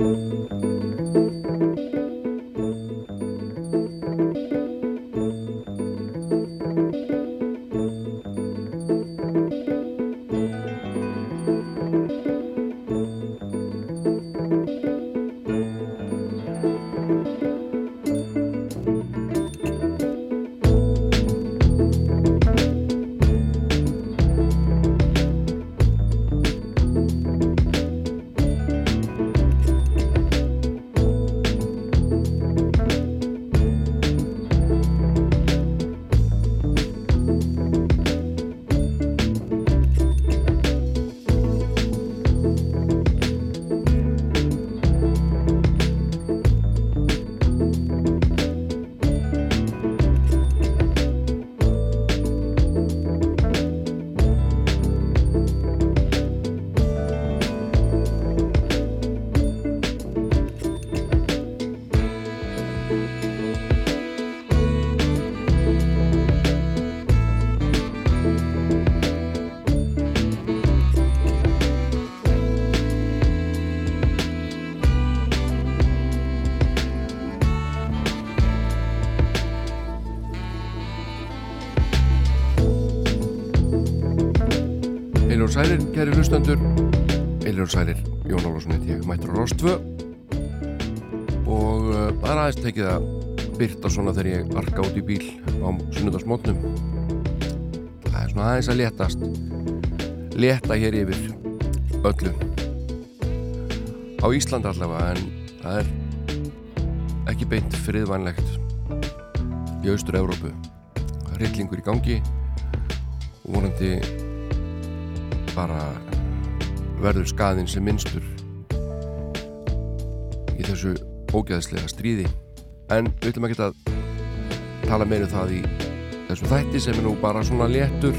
Música kæri hlustandur Eilir Sælir, Jón Álvarsson heit ég mættur á Rostvö og það er aðeins tekið að byrta svona þegar ég arka út í bíl á sunnundarsmótnum það er svona aðeins að letast leta hér yfir öllu. Á Ísland allavega en það er ekki beint friðvænlegt í austur-Európu það er rillingur í gangi og vonandi bara verður skaðin sem minnstur í þessu ógeðslega stríði. En við ætlum ekki að tala meira um það í þessu þætti sem er nú bara svona léttur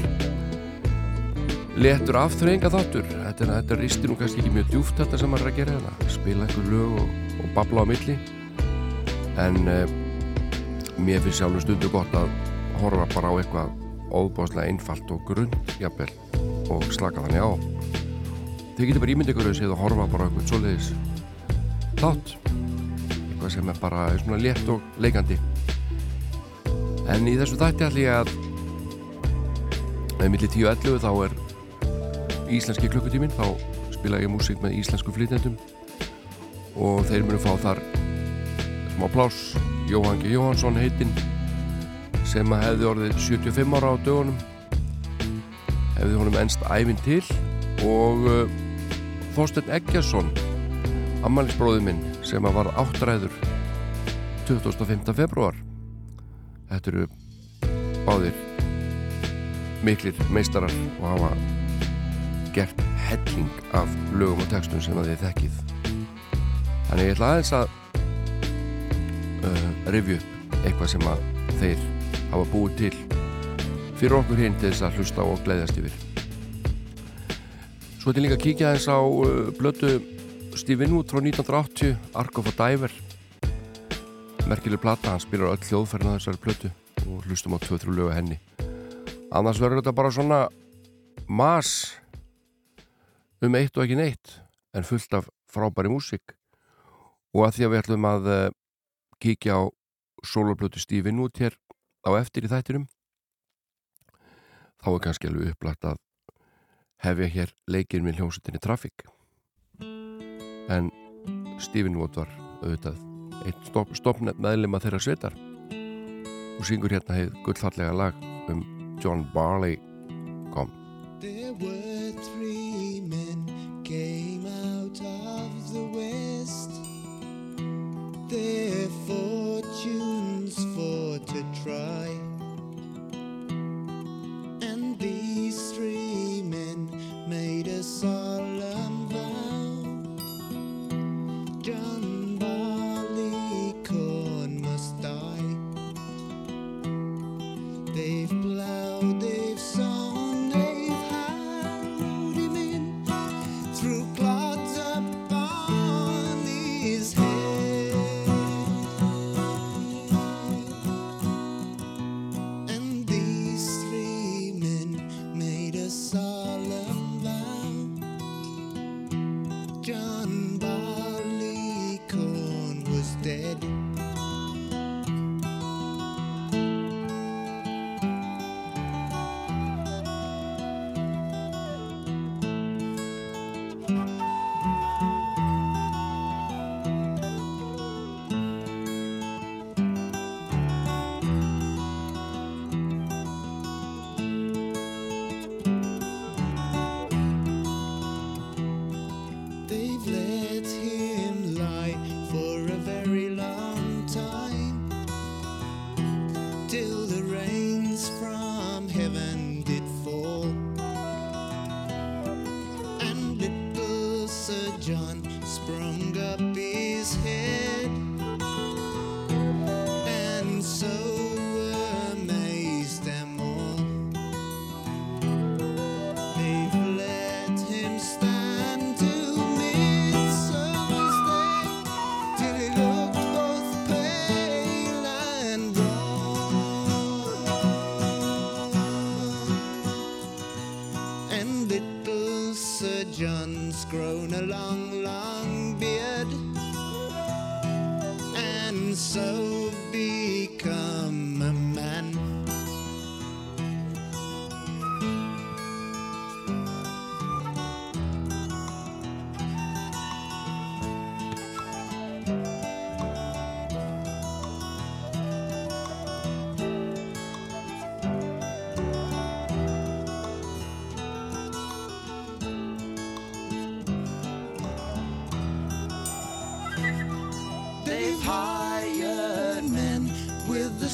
léttur afþreyinga þáttur þetta, þetta ristir nú kannski ekki mjög djúft þetta sem maður er að gera hérna. Spila einhver lög og, og babla á milli. En uh, mér finnst sjálfur stundu gott að horfa bara á eitthvað óbáslega einfalt og grund jafnvel og slaka þannig á. Þau getur bara ímynd ykkur að séð og horfa bara eitthvað svoleiðis þátt. Eitthvað sem er bara svona létt og leikandi. En í þessu þætti ætlum ég að með milli 10.11 þá er íslenski klukkutímin þá spila ég músík með íslensku flytendum og þeir munu fá þar smá plás Jóhann G. Jóhansson heitinn sem hefði orðið 75 ára á dögunum hefði honum ennst æfin til. Og uh, Þorsten Eggjarsson ammaliðsbróði minn sem að var áttræður 25. februar þetta eru báðir miklir meistarar og hafa gert helling af lögum og textum sem að þið þekkið. Þannig ég ætla aðeins að uh, revju upp eitthvað sem að þeir hafa búið til fyrir okkur hinn til þess að hlusta og gleyðast yfir. Svo er þetta líka að kíkja þess á uh, blötu Steve Winwood frá 1980 Ark of a Diver. Merkileg plata, hann spilar öll hljóðferðina þessari blötu og hlustum á 2-3 lögu henni. Annars verður þetta bara svona mas um eitt og ekki neitt en fullt af frábæri músik og að því að við ætlum að uh, kíkja á soloplötu Steve Winwood hér á eftir í þættinum þá er kannski alveg upplagt að hefja hér leikir með hljómsutinni Traffic. En Stephen Wood var auðvitað eitt stopnett meðlema þeirra svetar og syngur hérna heið gullfallega lag um John Barley. Kom. There were three men came out of the west. Their fortunes for to try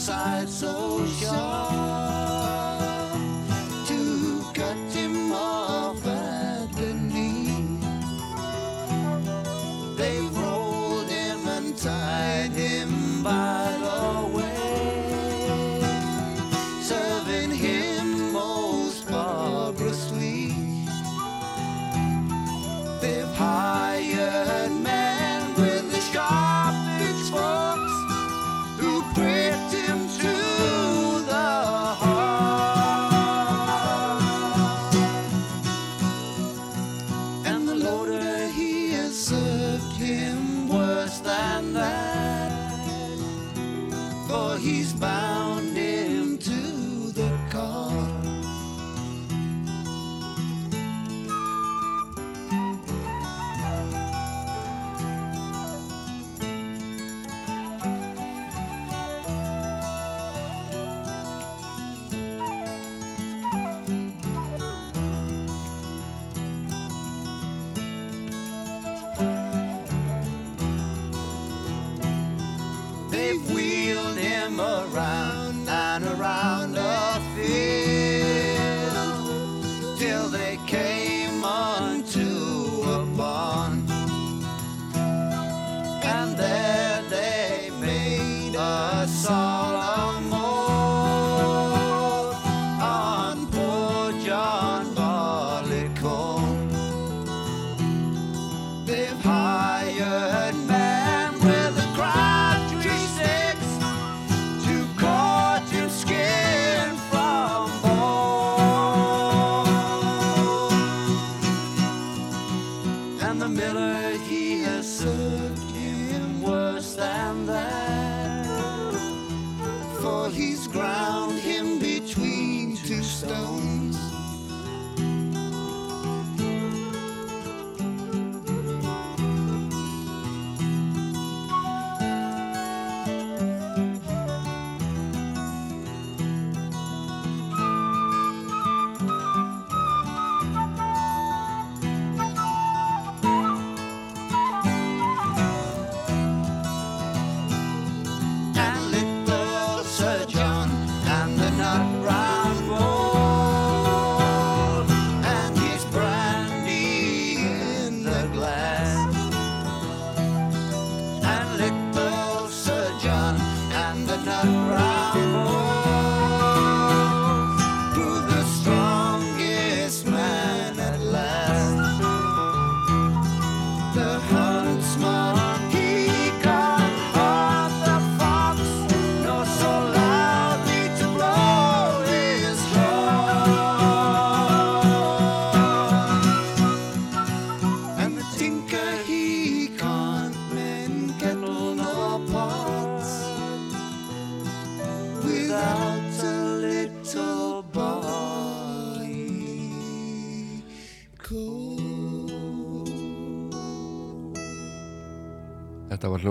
var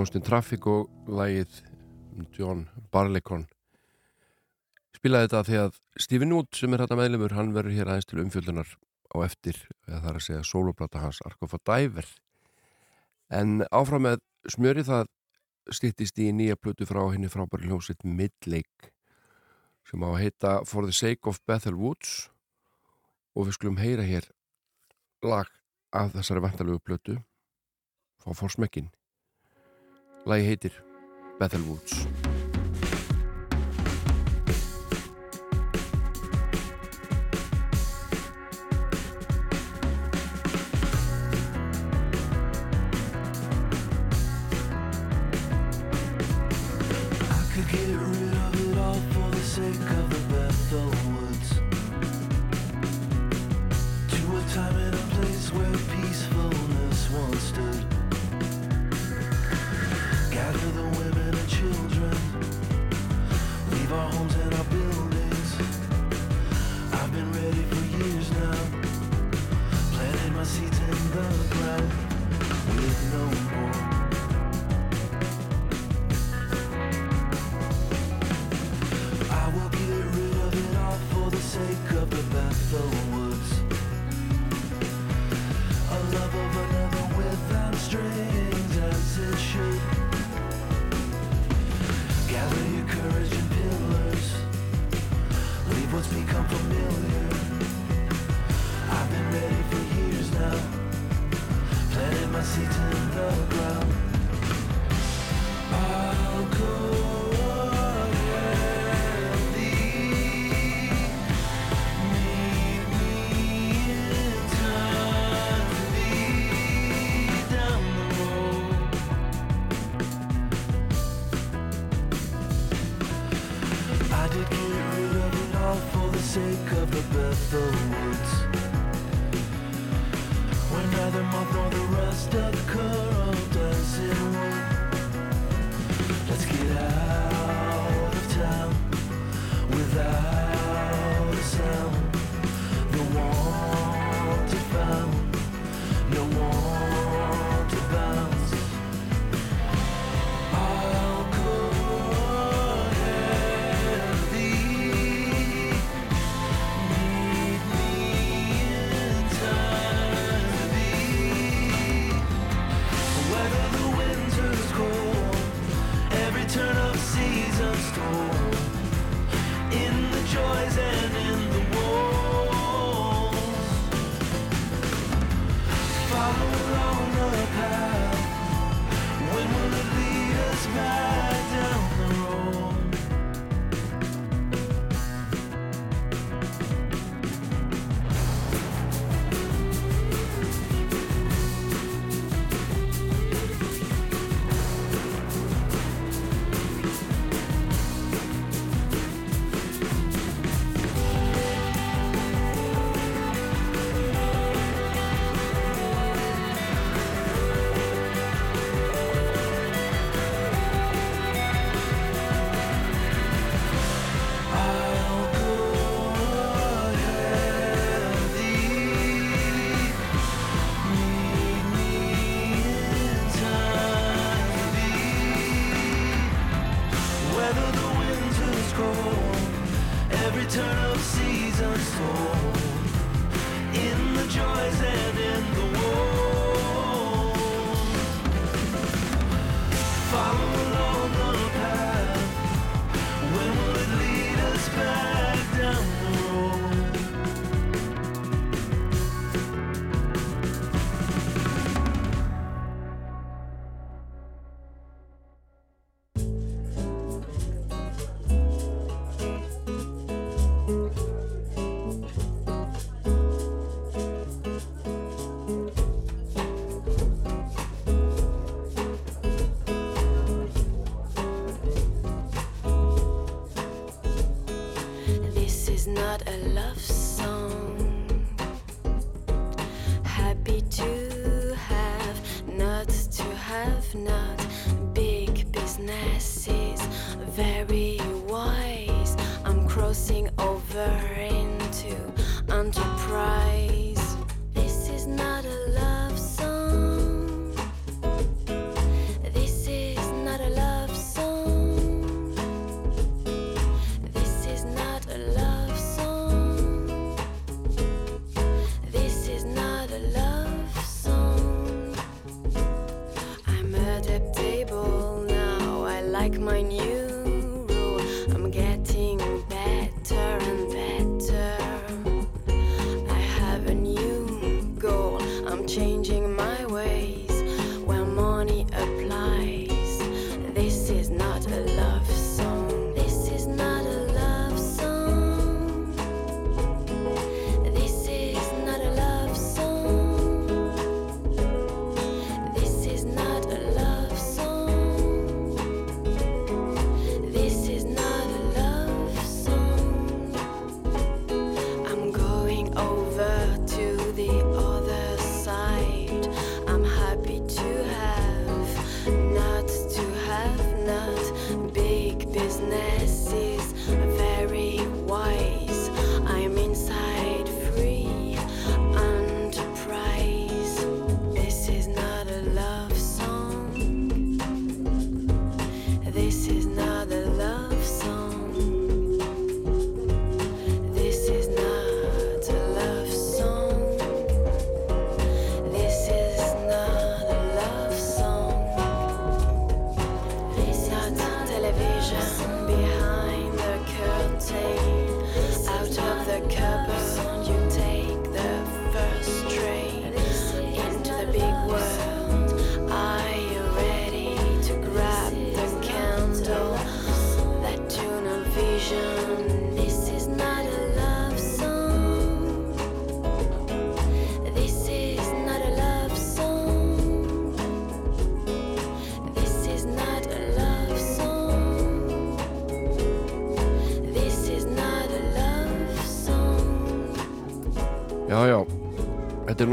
hljónstinn Traffic og lægið John Barleycorn spilaði þetta því að Stephen Wood sem er hægt að meðlumur, hann verður hér aðeins til umfjöldunar á eftir, eða það er að segja soloplata hans, Arkof að Dæver en áfram með smjöri það stýttist í nýja plötu frá henni frábæri hljónsitt Midlake sem á að heita For the Sake of Bethel Woods. Og við skulum heyra hér lag af þessari vantalögu plötu fá fórsmekkin Lagi heitir Bethel Woods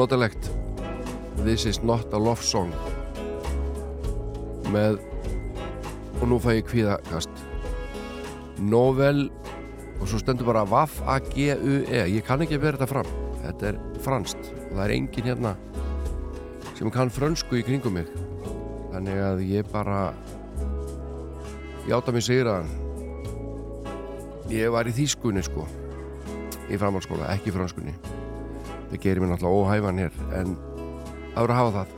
notalegt. This is not a love song. Með og nú fæ ég kvíðakast. Novel og svo stendur bara Vaff-A-G-U-E ég kann ekki verið þetta fram. Þetta er franst og það er engin hérna sem kann frönsku í kringum mig. Þannig að ég bara ég átta mig segir að ég var í þýskunni sko. Í framhaldsskóla, ekki franskunni það gerir mér náttúrulega óhæfan hér en það voru að hafa það.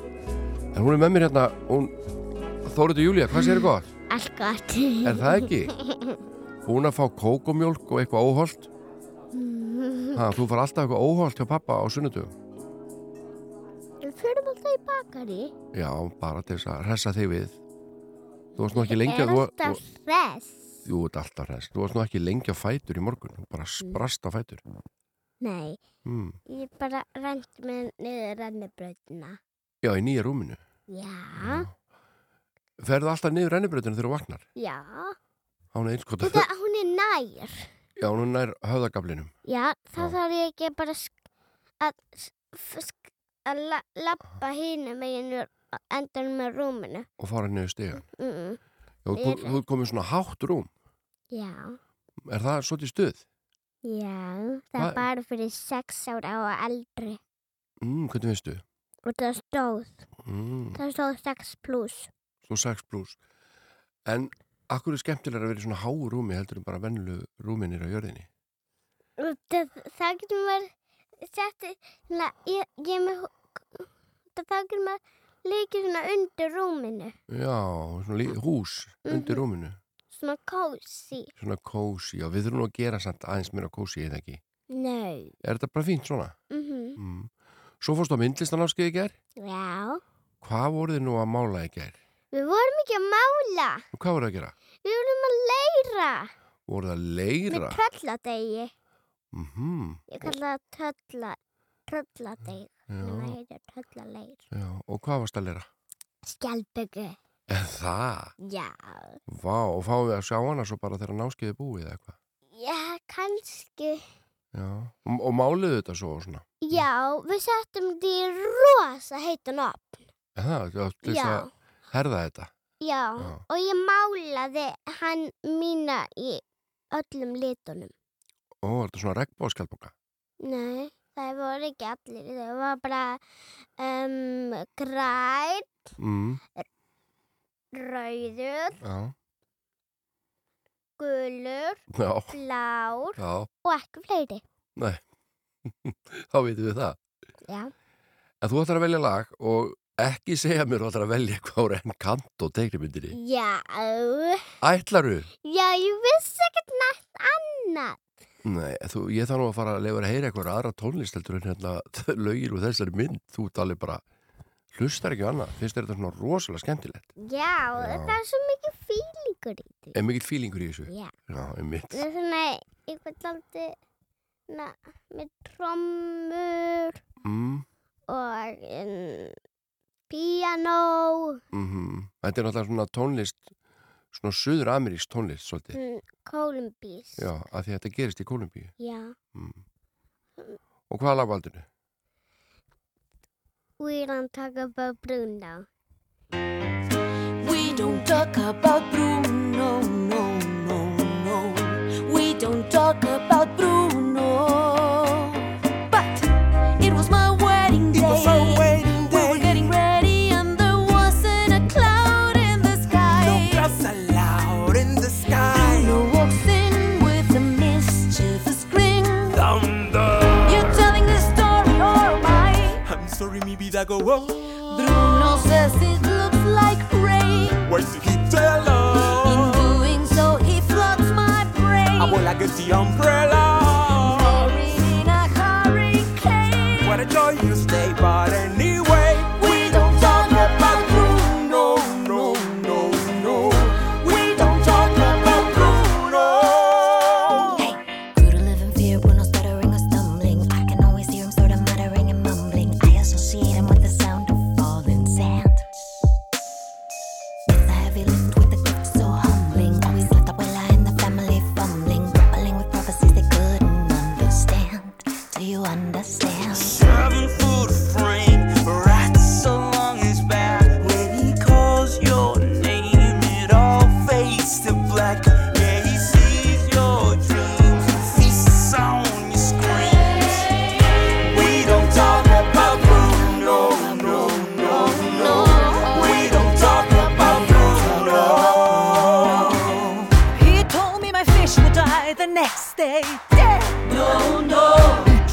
En hún er með mér hérna hún, Þóriður Júlia, hvað sér þið gott? Allt gott. Er það ekki? Hún að fá kókomjólk og eitthvað óholt? Ha, Þú far alltaf eitthvað óholt hjá pappa á sunnudugum Við fyrir alltaf í bakari Já, bara til þess að hressa þig við. Þú varst nú ekki lengi Er að alltaf þú- hress. Jú, þetta er alltaf hress. Þú varst nú ekki lengi á fætur í morgun. Bara sprast á fætur Nei, mm. ég bara rent með niður rennibrautina. Já, í nýja rúminu? Já, Ferðu alltaf niður rennibrautinu þegar þú vaknar? Já. Hún er Þetta, hún er nær. Já, hún er nær höfðagaflinum. Já, þá Já. þarf ég ekki bara að, að la, lappa hínu meginu endan með rúminu. Og fara niður stiga? Mm -mm. Já, þú, ert komið svona hátt rúm. Já, Er það svolítið stuð? Já, það Hvað- er bara fyrir sex ára og eldri Mm, hvernig veistu? og það stóð, Mm. það stóð 6 pluss Svo 6 pluss. En akkur er skemmtilega að vera í svona háu rúmi heldur en bara vennlu rúminir á jörðinni? það, það getur maður sett ég, ég með það, getur maður líka svona undir rúminu Já, svona lí- hús undir Mhm. rúminu. Svona kósi Svona kósi. Já, við þurfum nú að gera samt aðeins meira kósi, eða ekki? Nei Er þetta bara fínt svona? mm Mm. Svo fórstu á myndlistanámskeið í ger. Já, Hvað voruð þið nú að mála í ger? við vorum ekki að mála Og hvað voruð þið að gera? Við vorum að leira Voruð þið að með leira? trölladegi. Mhm. Ég kalla það trölla, trölladeg. Það heitir tröllaleir. já. Og hvað varst að leira? Skjálpöggu. En það? Já. Vá, og fáum við að sjá hana svo bara þegar námskeiði búið eða eitthvað? Já, kannski. Já. Og, og máliðu þetta svo og svona? Já, við settum þetta í rosa heitan opn. Það, já, til þess að herða þetta. Já. Já. Og ég málaði hann mína í öllum litunum. Ó, er þetta svona regnbóðskjaldboka? Nei, það voru ekki allir. Það var bara um, græn, Mm, rauður, já, gulur, já, blár já, og ekki fleiri. þá veitum við það. Já. En þú ætlar að velja lag og ekki segja mér þú ætlar að velja hvað úr enn kant og teiknumyndinni. Já. Ætlaru? Já, ég vissi ekkert nætt annað. Nei, þú, ég þarf nú að fara að lefa að heyra eitthvað aðra tónlist heldur en hérna lögin úr þessari mynd. Þú alveg bara, hlustar ekki á annað. Finnst þetta svona rosalega skemmtilegt? Já, Já. það er svo mikið fílingur í því. Er mikill fílingur í þessu? Já. Já, einmitt. Það er svona eitthvað daldi na, með trommur Mm, og um, piano. mm Þetta er náttúrulega svona tónlist, svona suður-amerísk tónlist svolítið. Mm, Kolumbís. Já, að því að þetta gerist í Kolumbíu. Já. Mm. Og hvaða lag valdur þau? We don't talk about Bruno. We don't talk about Bruno, no, no, no. We don't talk about Bruno. Go on. Bruno says it looks like rain. Where's the heat alone? In doing so, he floods my brain. I will like get the umbrella.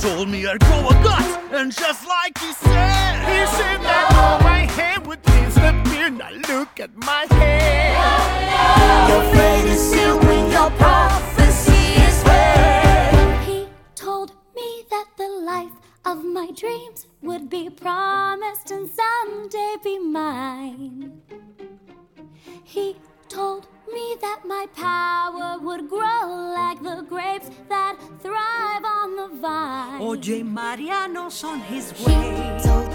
told me I'd grow a gut, and just like he said, he said that all my hair would disappear. Now look at my hair. Oh, no. Your fate is sealed when you're no on his way.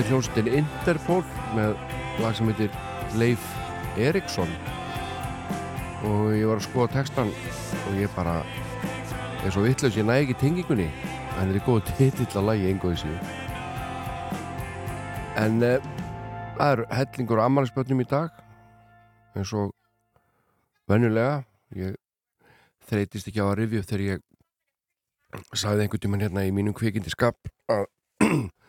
Þetta er hljómsveitin Interpol með lag sem heitir Leif Eriksson. Og ég var að skoða textan og ég bara er svo vittlaus, ég næ ekki tengingunni. En þetta er góð titill að lagi engoði síðan en uh, það er hellingur ammælisbötnum í dag. Eins og venjulega ég þreytist ekki á að upp þegar ég sagði einhvern tímann hérna í mínum kvikindi skap að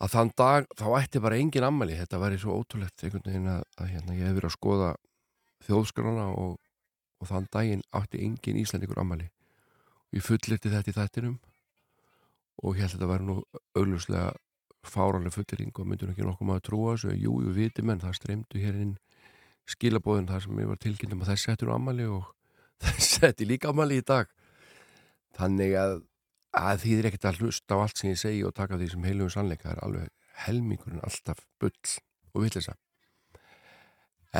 að þann dag þá ætti bara engin ammæli þetta væri svo ótrúlegt einhvern veginn að, að hérna, ég hef verið að skoða þjóðskrana og, og þann daginn átti engin Íslandingur ammæli og ég fullirti þetta í þættinum og ég held að þetta væri nú augljóslega fáranlega fullering og myndur ekki nokkuð maður trúa þessu. Jú, jú, viti menn, það streymdu hér inn skilabóðin þar sem ég var tilkynntum að þessi ættir ammæli og þessi ætti líka ammæli í dag. Þannig að að því þið er ekkert að hlusta á allt sem ég segi og taka því sem heilugum sannleika það er alveg helmingurinn alltaf bull og villisa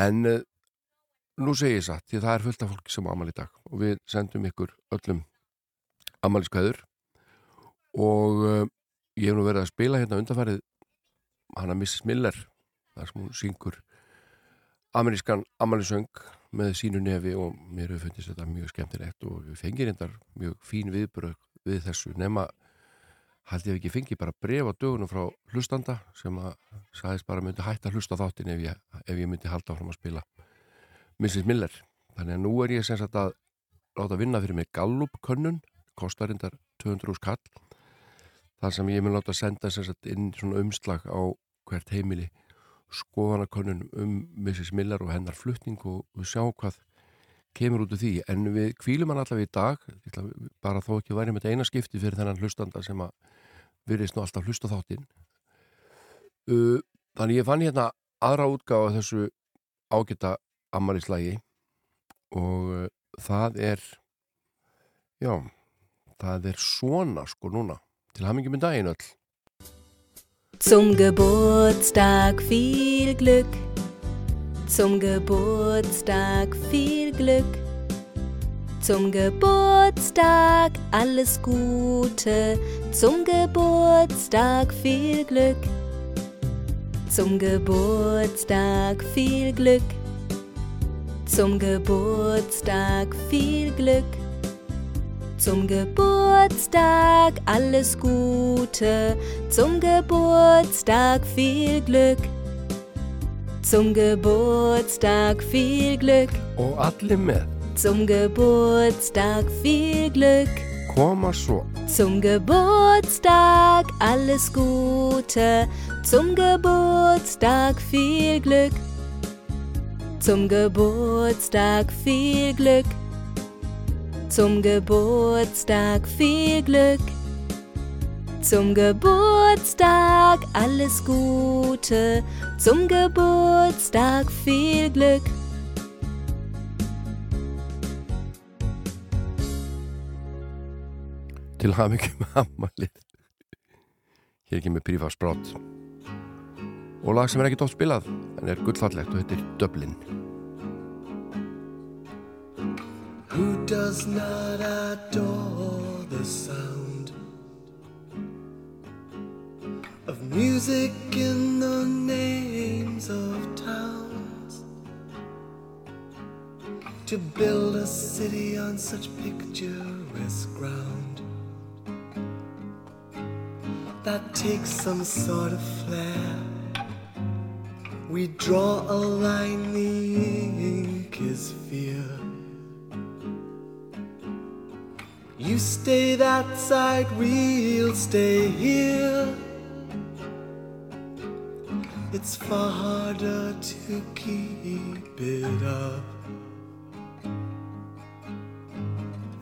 en uh, nú segi ég satt því það er fullt af fólki sem á amal í dag og við sendum ykkur öllum amaliskæður og uh, ég hef nú verið að spila hérna undanfærið hana Mrs. Miller þar sem hún syngur amerískan amalisöng með sínu nefi og mér hefur fundist þetta mjög skemmtilegt og við fengir hendar mjög fín viðbröð við þessu nema held ég ekki fengi bara bref á dögunum frá hlustanda sem að sagðist bara myndi hætta hlusta þáttin ef ég, ef ég myndi halda áfram að spila Mrs. Miller þannig að nú er ég sem sagt að láta vinna fyrir mig Gallup könnun kostar reyndar 200 skall þar sem ég mun láta senda sem sagt inn svona umslag á hvert heimili skoðanakönnun um Mrs. Miller og hennar flutning og við sjá hvað kemur út af því, en við kvílum hann allavega í dag, ætla, bara þó ekki væri með eina skipti fyrir þennan hlustanda sem að virðist nú alltaf hlusta þáttinn. Uh, þannig ég fann hérna aðra útgáða þessu ágæta ammaliðslægi og uh, það er já það er svona sko núna. Til hamingjum í daginn öll. Zum Geburtstag viel Glück, zum Geburtstag viel Glück, zum Geburtstag alles Gute, zum Geburtstag viel Glück, zum Geburtstag viel Glück, zum Geburtstag viel Glück. Zum Geburtstag alles Gute, zum Geburtstag viel Glück. Zum Geburtstag viel Glück, og allir með zum Geburtstag viel Glück. koma svo Zum Geburtstag alles Gute, zum Geburtstag viel Glück. Zum Geburtstag viel Glück. Zum Geburtstag viel Glück. Zum Geburtstag alles Gute. Zum Geburtstag viel Glück. til hamingjum ammalið hér ekki með prífa sprott og lag sem er ekki dótt spilað en er gullfallegt og heitir Dublin Who does not adore the sound of music in the names of towns? To build a city on such picturesque ground that takes some sort of flair. We draw a line, the ink is fear. You stay that side, we'll stay here. It's far harder to keep it up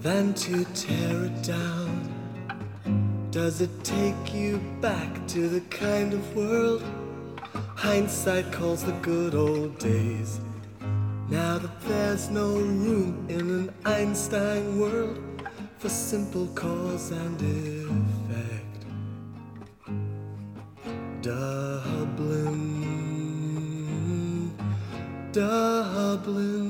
than to tear it down. Does it take you back to the kind of world hindsight calls the good old days? Now that there's no room in an Einstein world for simple cause and effect. Dublin,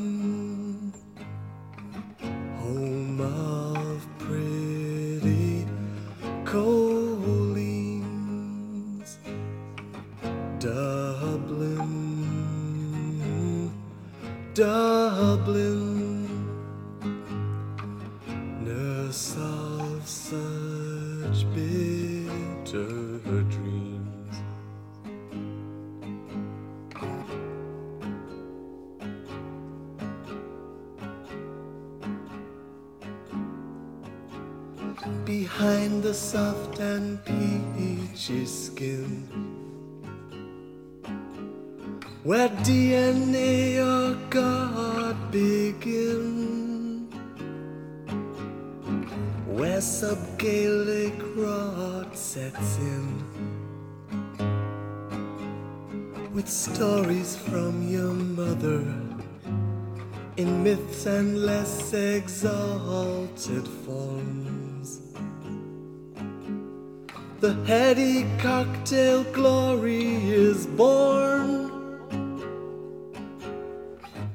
The heady cocktail glory is born.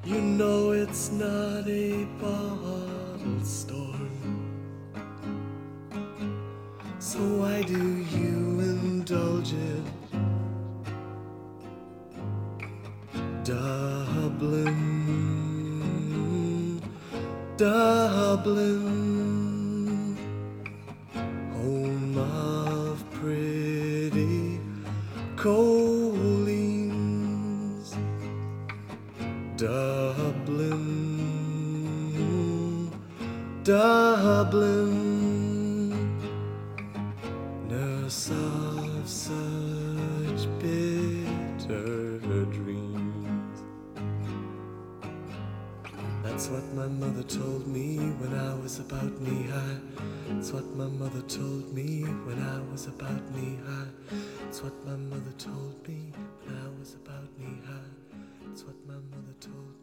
You know it's not a bottle storm. So why do you indulge it? Dublin, Dublin, Dublin, nurse of such bitter dreams. That's what my mother told me when I was about knee high. That's what my mother told me when I was about knee high. That's what my mother told me when I was about knee high. That's what my mother told me.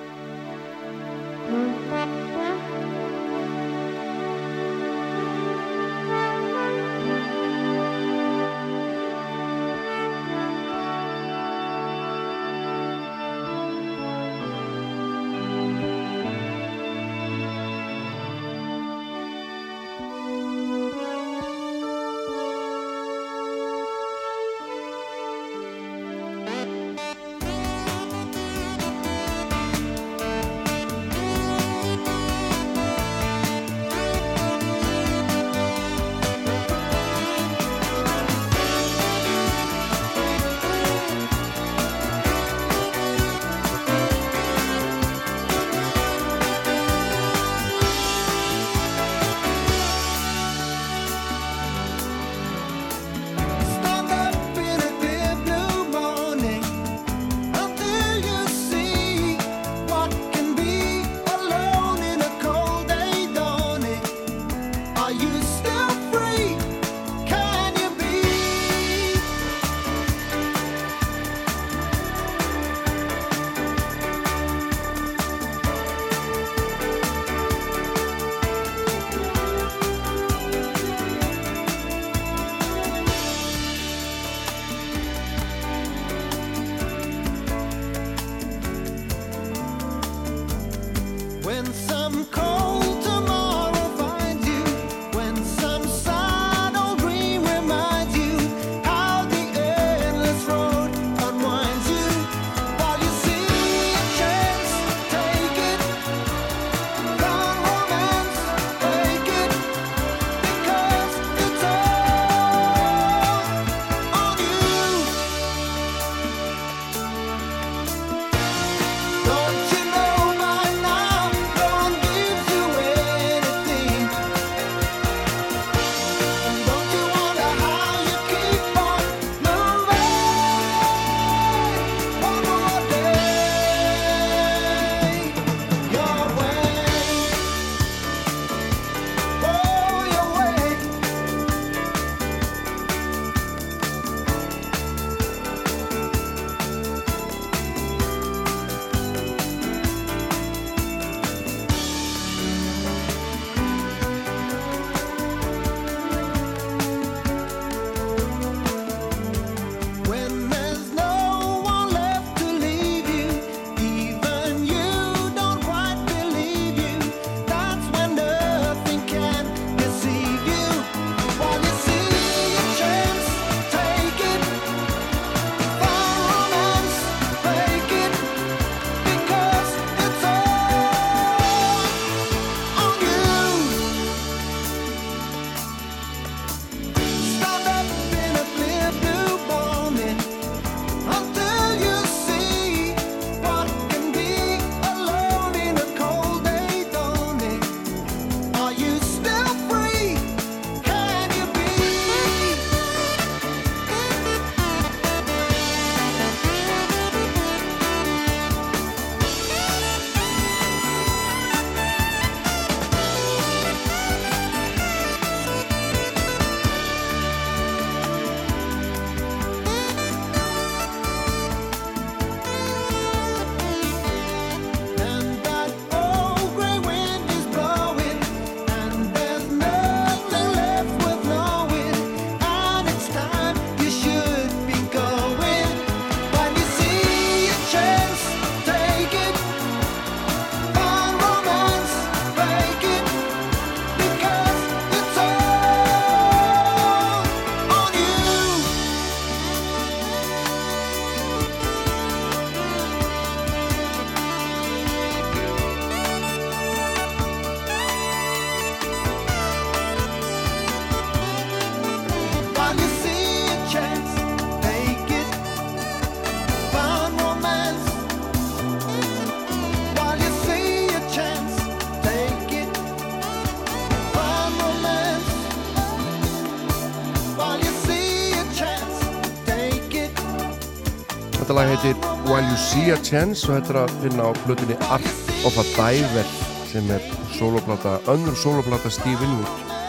While You See a Chance og þetta er að finna á plötunni Art of a Diver sem er soloplata, önnur soloplata Steve Winwood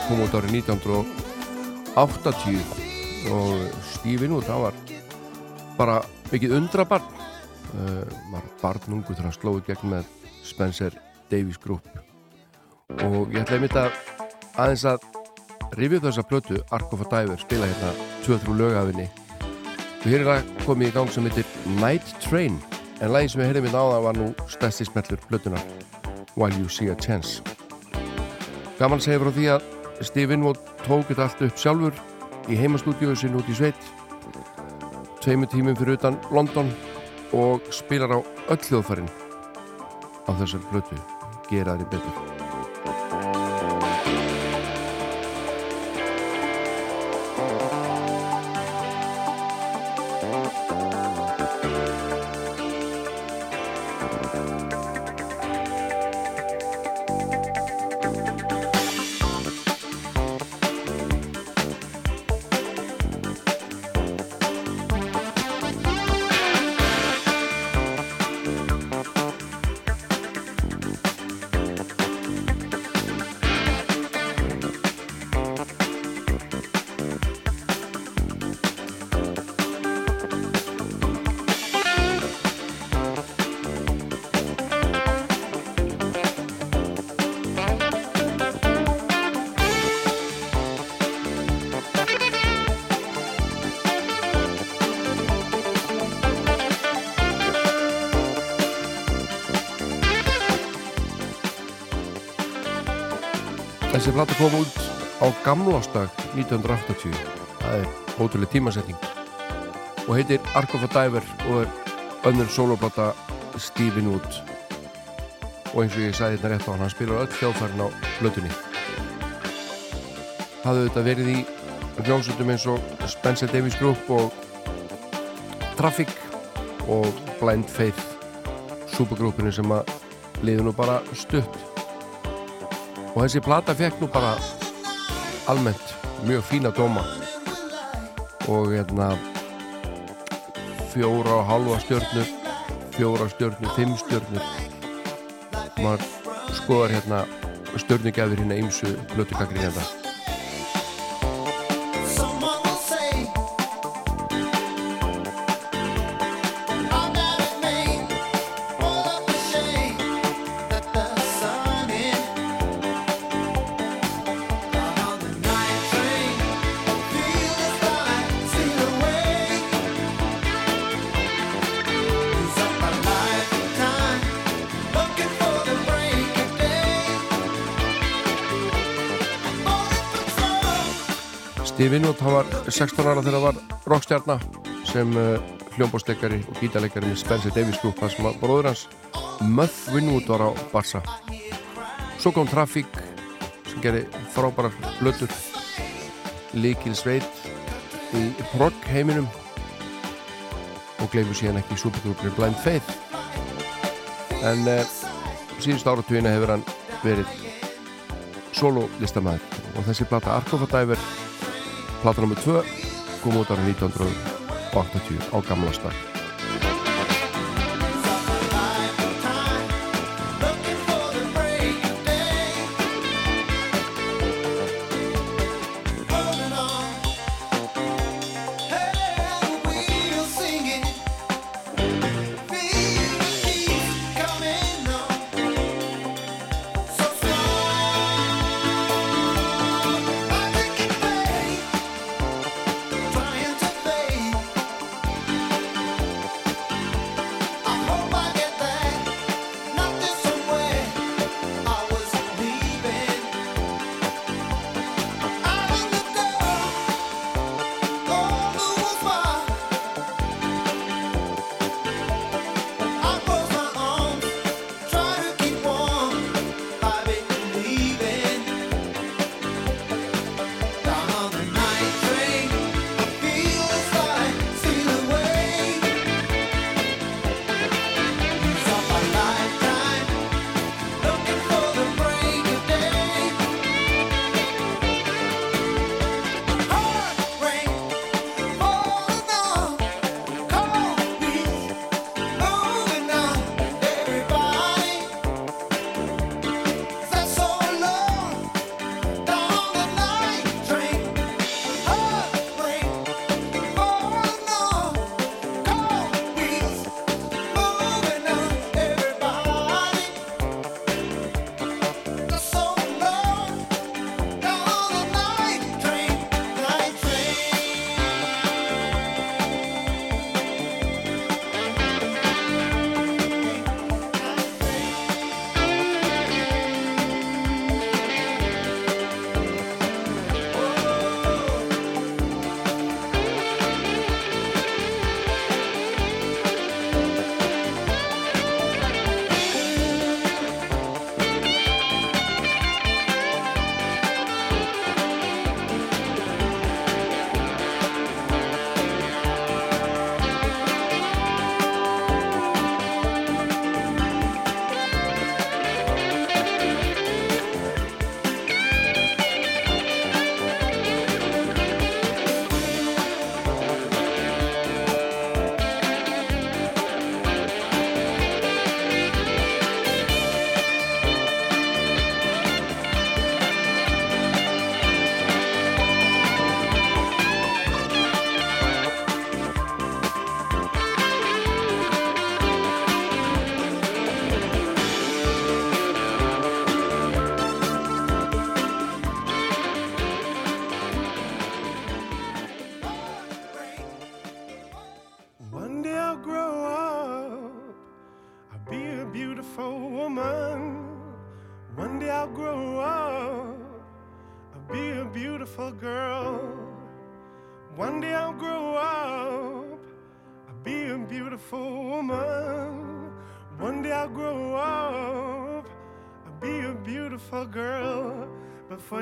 kom út árið 1980 og Steve Winwood það var bara mikið undra barn uh, var barnungu þegar hann slóði gegn með Spencer Davies Group. Og ég ætla einmitt að aðeins að rifja þessa plötu Ark of a Diver, spila hérna 2-3 lögafinni og hér er að komið í gang sem heitir Night Train en lagin sem ég heyrði minn á það var nú stærsti smellur plötunar While You See a Chance. Gaman segir frá því að Steve Winwood tók þetta allt upp sjálfur í heimastúdíu sinn út í sveit tveimu tímum fyrir utan London og spilar á öll hljóðfærin á þessar plötu gera þeirri betur Þessi plata kom út á gamlásdag 1980 það er ótrúlega tímasetning. Og heitir Ark of a Diver og er önnur soloplata Steve Winwood og eins og ég sagði þetta rétt á hann hann spilar öll hljóðfærin á blötunni hafðu þetta verið í hljómsveitum eins og Spencer Davies Group og Traffic og Blind Faith supergrúpinu sem að liði nú bara stutt og þessi plata fekk nú bara almennt mjög fína dóma. Og hérna fjóra og halva stjörnur fjóra stjörnur, fimm stjörnur. Maður skoðar hérna stjörnugjafir hérna ymsu blötukakri hérna Steve Winwood, hann var 16 ára þegar hann var rockstjarnar sem uh, hljómbósleikari og gítarleikari með Spencer Davies Group þar sem að bróður hans Muff Winwood var á Barsa svo kom Traffic sem gerði frábærar blötur líkil sveit í progg heiminum og gleifur síðan ekki supergrúpinu Blind Faith. En uh, síðust áratugina hefur hann verið solo listamæður og þessi plata Ark of a Diver plata nr. 2 kom út ára 1980 á gamla stað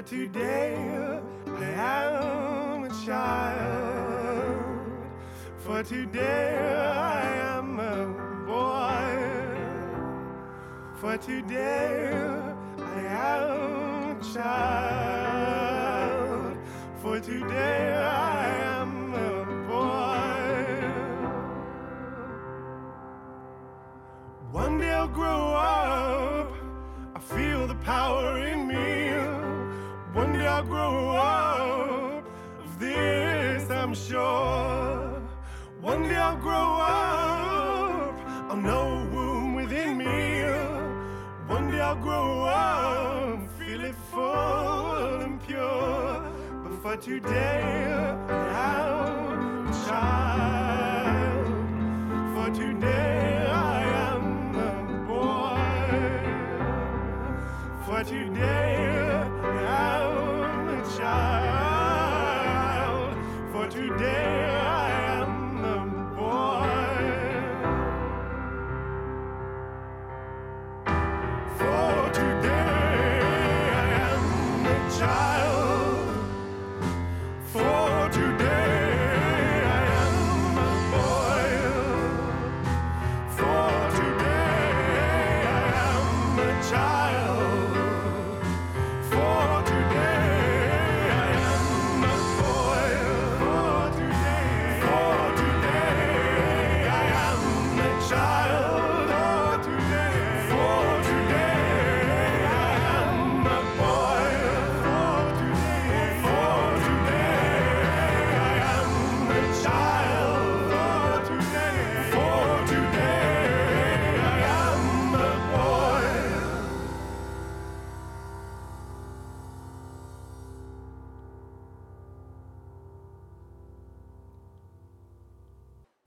But today I am a child. For today I am a boy. For today I am a child. For today.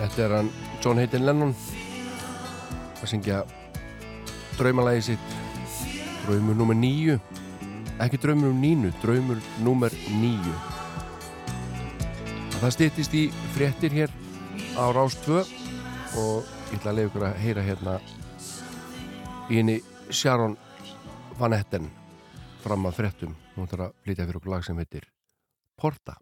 Þetta er hann John Hayden Lennon. Að syngja draumalægi sitt draumur nummer nýju ekki draumur um nínu, draumur nummer nýju Það stýttist í fréttir hér á Rástvö og ég ætla að leiða ykkur að heyra hérna íni Sharon Van Etten fram að fréttum. Hún þarf að flytja fyrir okkur lag sem heitir Porta.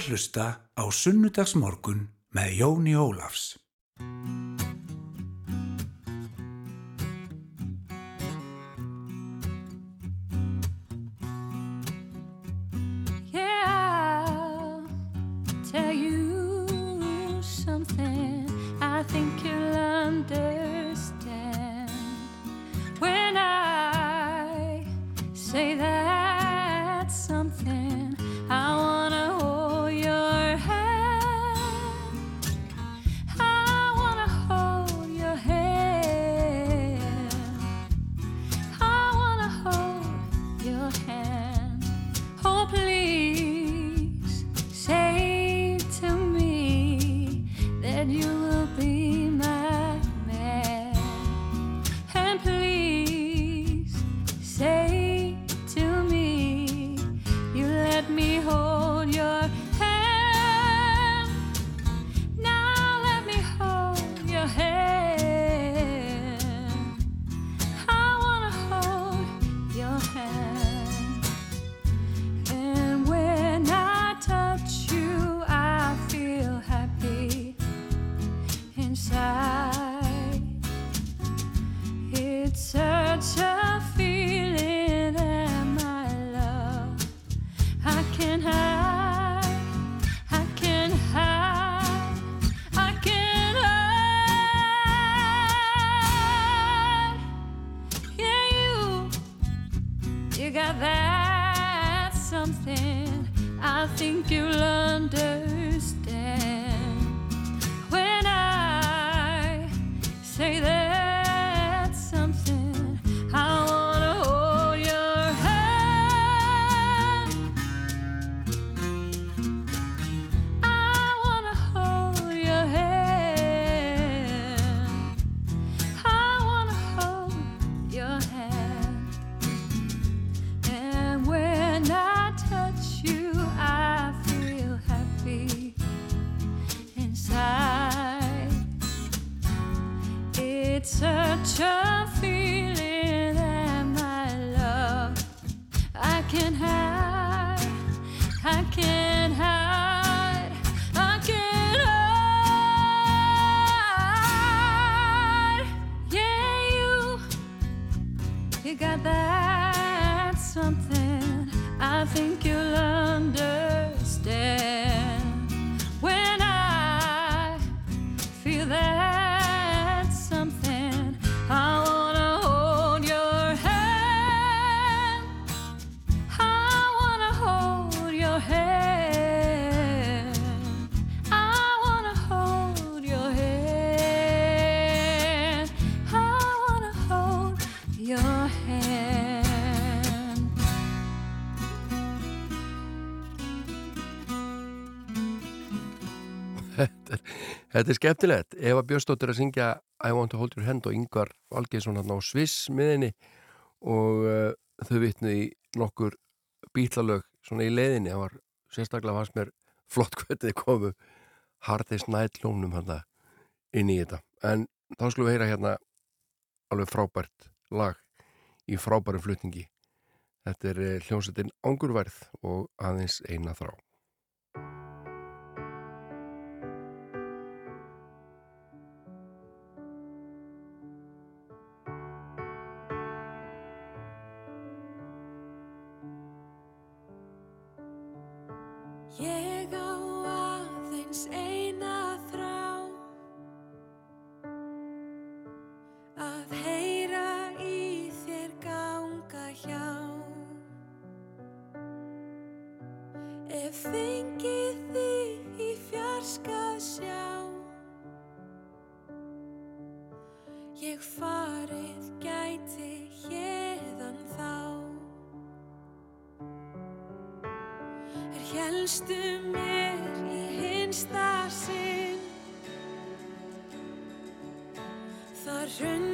að hlusta á sunnudagsmorgun með Jóni Ólafs. inside. It's such a þetta er skemmtilegt. Eva Björnsdóttir að syngja I Want to Hold Your Hand og Yngvar Valgeirsson hann á Sviss miðinni og uh, þau vitnu í nokkur bítlalög svona í leiðinni. Það var sérstaklega fannst mér flott hvernig þið komu Hardest Night lónum hann inn í þetta. En þá skulum við heyra hérna alveg frábært lag í frábærum flutningi. Þetta er eh, hljómsveitin Angurverð og aðeins eina þrá Ég á aðeins eina þrá. Að heyra í þér ganga hjá. Ef fengið Helstu mér í hinsta sinn? Þar hrundu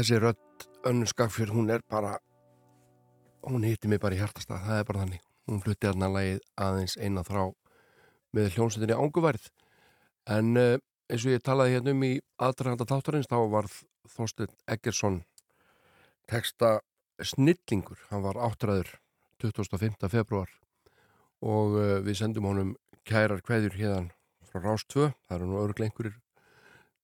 þessi rödd önnu skagfjör, hún er bara hún hitti mig bara í hjartastað það er bara þannig, hún flutti aðna lagið aðeins eina þrá með hljónsettinni ánguværð en uh, eins og ég talaði hérna um í aðdraganda þáttarins þá var Þorstein Eggersson texta snillingur, hann var áttræður 25. februar og uh, við sendum honum kærar kveðjur hérna frá Rástvö, það eru nú örglega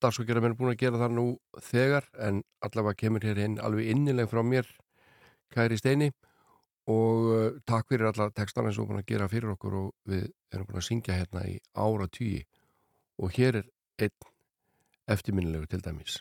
dagskokjara mér er búin að gera það nú þegar en allavega kemur hér inn alveg innileg frá mér kæri steini og uh, takk fyrir alla textana sem við erum búin að gera fyrir okkur og við erum búin að syngja hérna í ára tíi og hér er einn eftirminnilegu til dæmis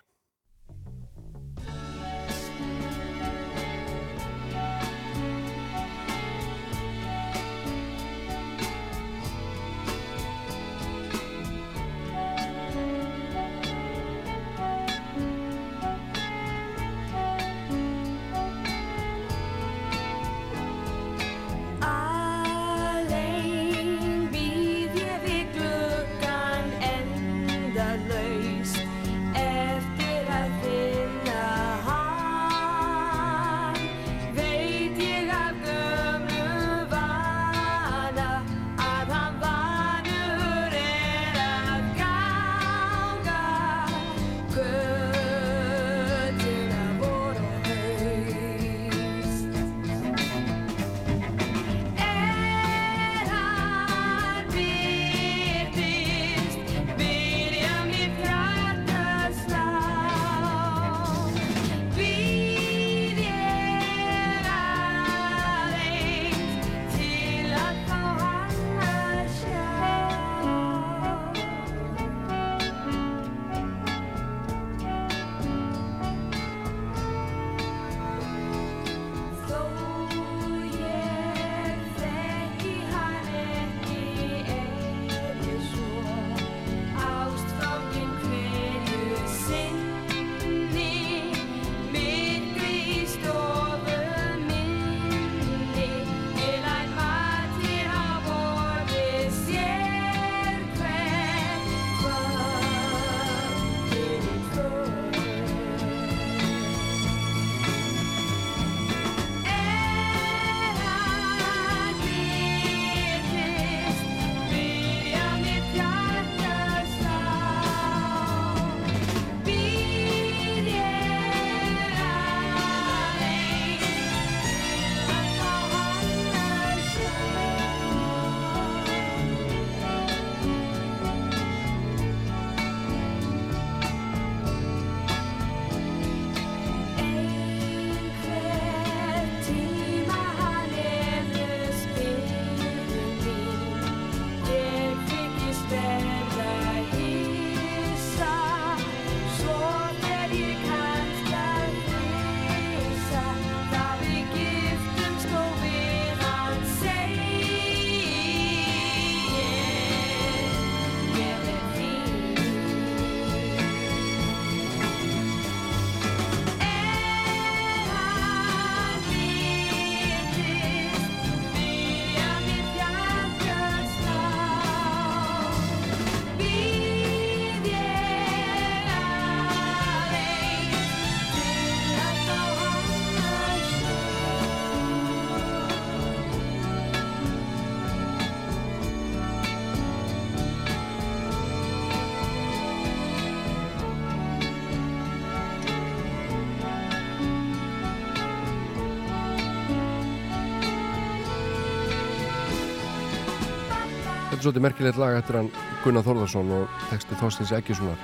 svolítið merkilegt lag eftir hann Gunnar Þórðarsson og texti Þorstins Eggessonar.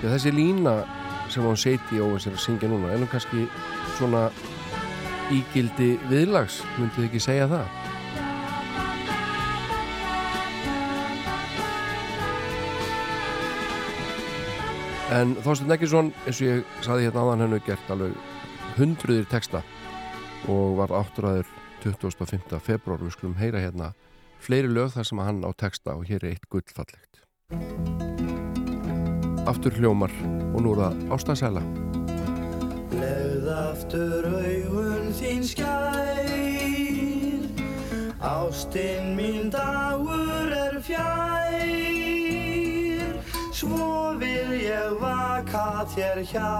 Því að þessi lína sem hann seiti og þessar syngja núna nú kannski svona ígildi viðlags, myndið þið ekki segja það? En Þorstein Eggesson, eins og ég saði hérna áðan hennu, gert alveg hundruðir texta og var áttræður 25. februar, við skulum heyra hérna fleiri lög þar sem hann á texta og hér er eitt gullfallegt. Aftur hljómar og nú er það ástansæla. Leð aftur auðun þín skær Ástinn mín dagur er fjær Svo vil ég vaka þér hjá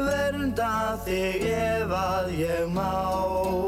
Vernda þig ef að ég má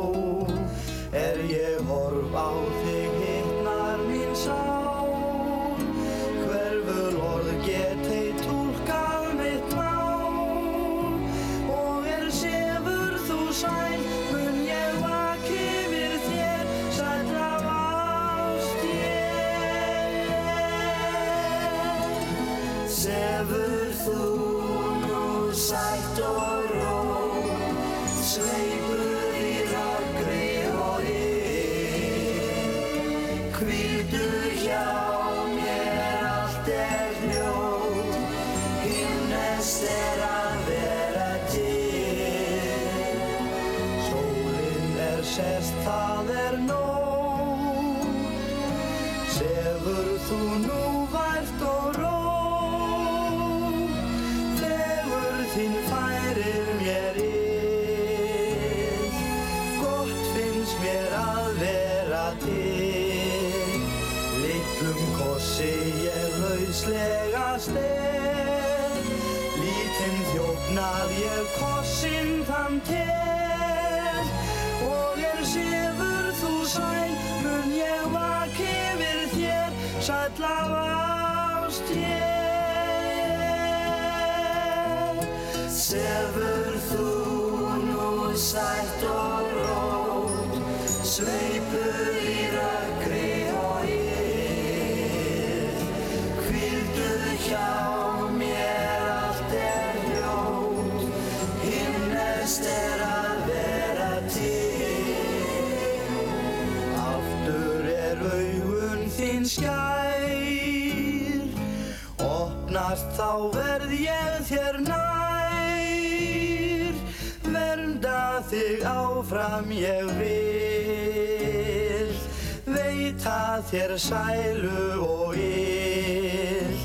þér sælu og yll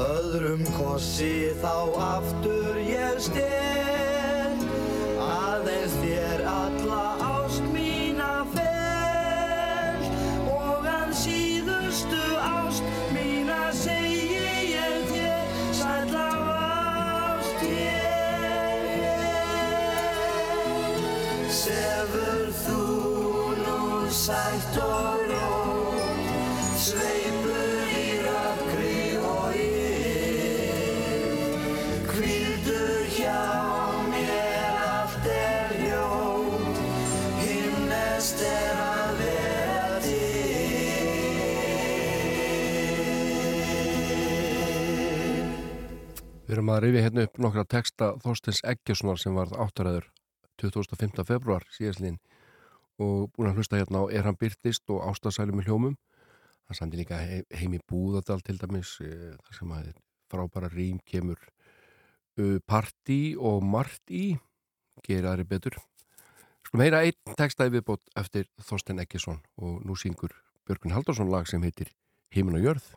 öðrum kossi þá aftur. ætlum að rifja hérna upp nokkra texta Þorstins Eggjarssonar sem varð áttaræður 2005. februar síðastlín og búin að hlusta hérna á Er hann byrtist og Ástasælum í hljómum. Hann sandi líka heim í Búðadal til dæmis eh, þar sem að frábæra rým kemur Parti og Marti geraðri betur. Skulum heyra einn textaði viðbót eftir Þorstin Eggjarsson og nú syngur Björgun Haldarsson lag sem heitir Heimin og jörð.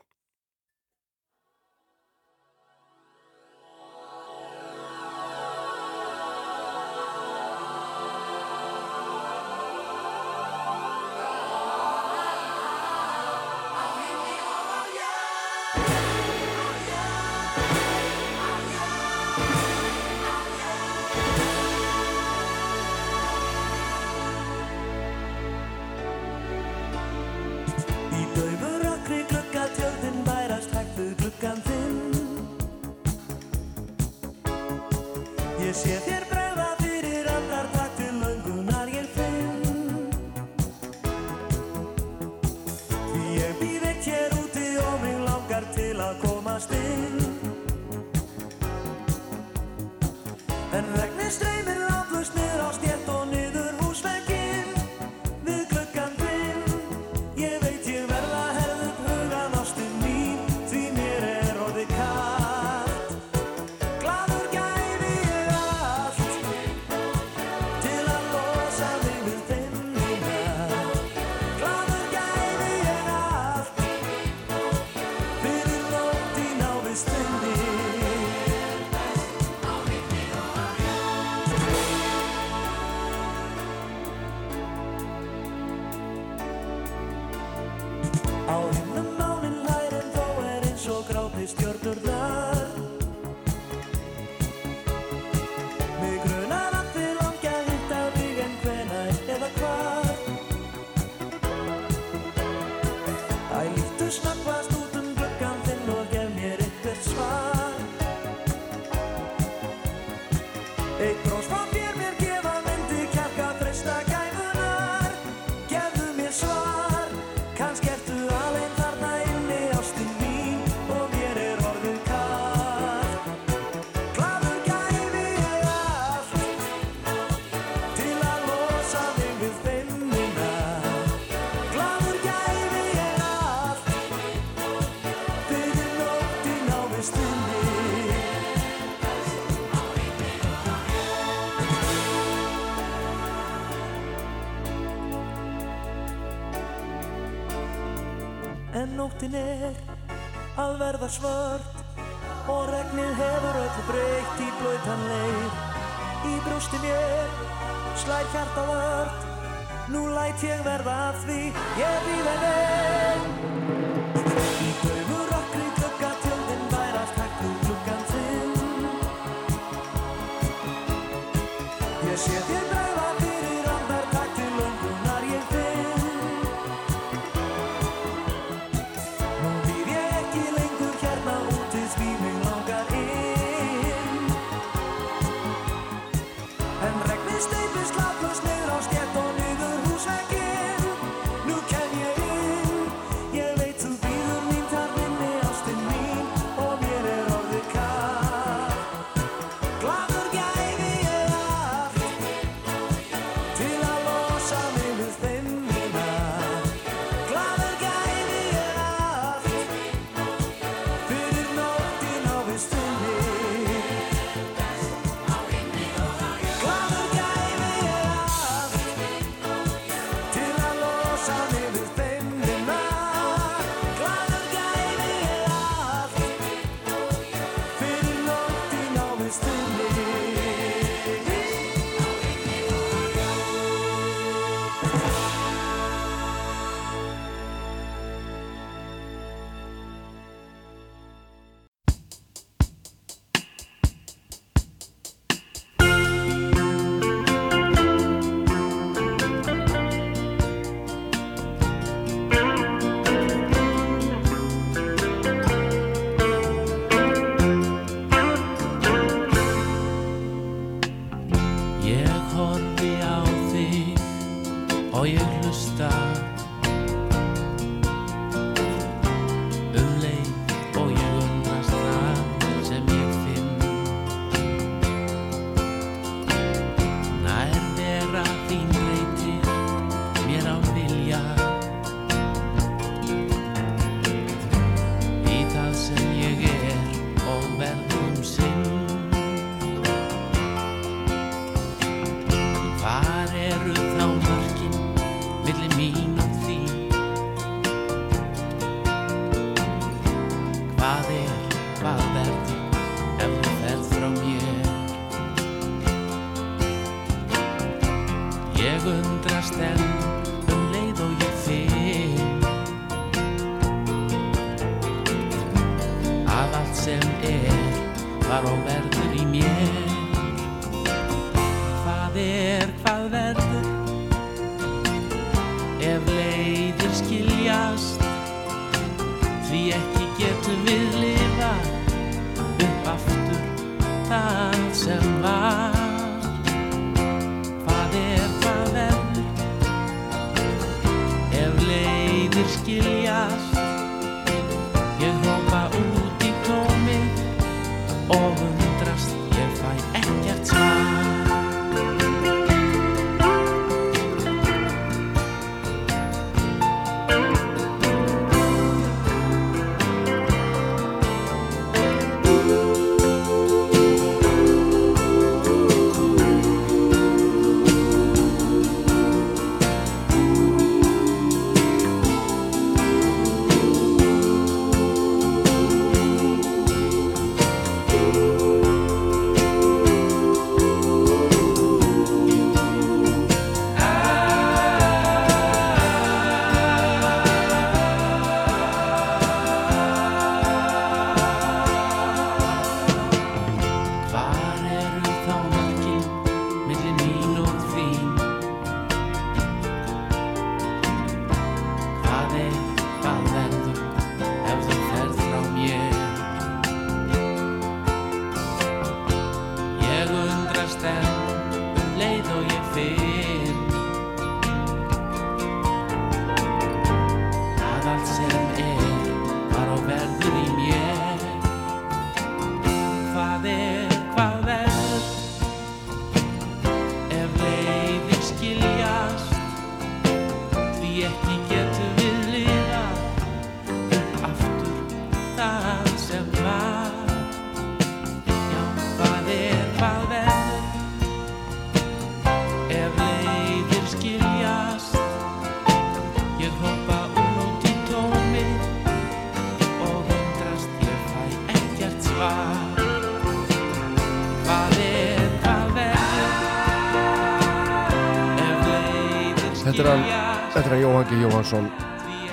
G. Jóhansson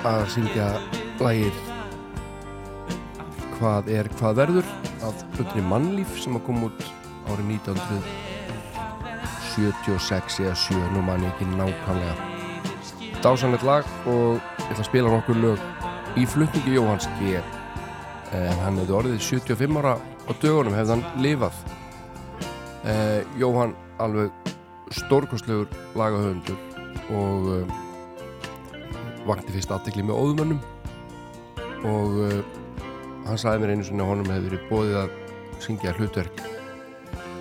að syngja lagið Hvað er hvað verður af hlutri mannlíf sem að koma út árið 1976 eða 7, nú mann ekki nákvæmlega. Dásanlegt lag og ég ætla að spila nokkur lög í flutningi Jóhanns G. En hann hefði orðið 75 ára á dögunum hefði hann lifað. Eh, Jóhann alveg stórkostlegur lagahöfundur og uh, vakti fyrst aðtekli með óðumönnum. Og uh, hann sagði mér einu svona honum hefði verið bóðið að syngja hlutverk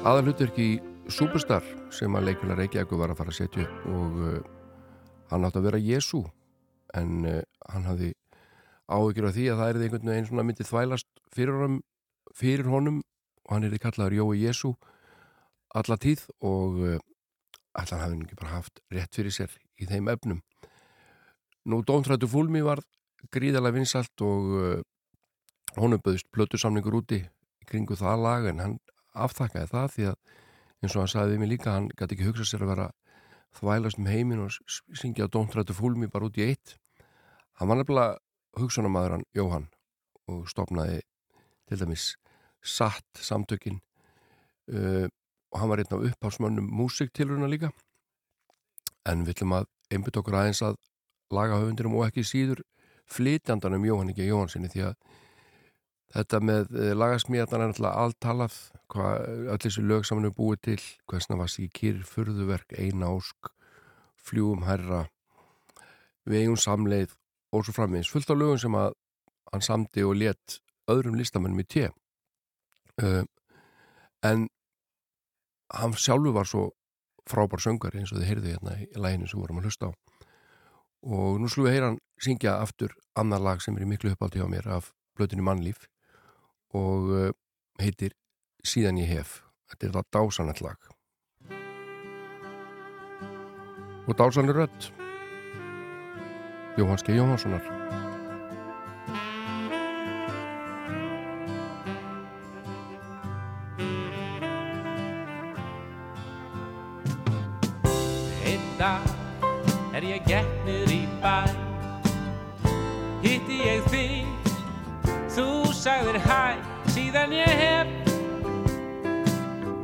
aðal hlutverk í Superstar sem að leikuna Reykjavík var að fara að setja og uh, hann átti að vera Jésu en hann hafði áhyggjur af því að það er einhvern veginn svona myndið þvælast fyrir honum, fyrir honum. Og hann er því kallaður Jói Jésu alla tíð og allan hafði hann ekki bara haft rétt fyrir sér í þeim efnum. Nú Dóntrættu fúlmi var gríðalega vinsalt og uh, honum böðist plötusamningur úti kringu það lag en hann aftakkaði það því að eins og hann sagði við mig líka hann gæti ekki hugsað sér að vera þvælast um heimin og syngja Dóntrættu fúlmi bara út í eitt. Hann var nefnilega hugsunamaður hann Jóhann og stopnaði til dæmis satt samtökin uh, og hann var einn af upphásmönnum músiktiluruna líka en við ætlum að einbytt okkur aðeins að laga höfundurum og ekki síður flytjandanum Jóhann ekki Jóhannsinni því að þetta með lagasmíðarnar er náttúrulega alltalað hvað öll þessi lög saman er búið til hversna var síkir, furðuverk, eina ósk fljúum herra við eigum samleið og svo framins fullt af lögum sem að hann samdi og let öðrum listamennum í tje uh, en hann sjálfu var svo frábár söngar eins og þið heyrðu hérna í læginu sem vorum að hlusta á og nú slúið heyra hann syngja aftur annar lag sem er í miklu uppáldi á mér af blötinu mannlíf. Og uh, heitir Síðan ég hef. Þetta er það dásanett lag. Og dásanir rött Jóhanski Jóhanssonar Einn dag er ég getnur sagðir hæ Síðan ég hef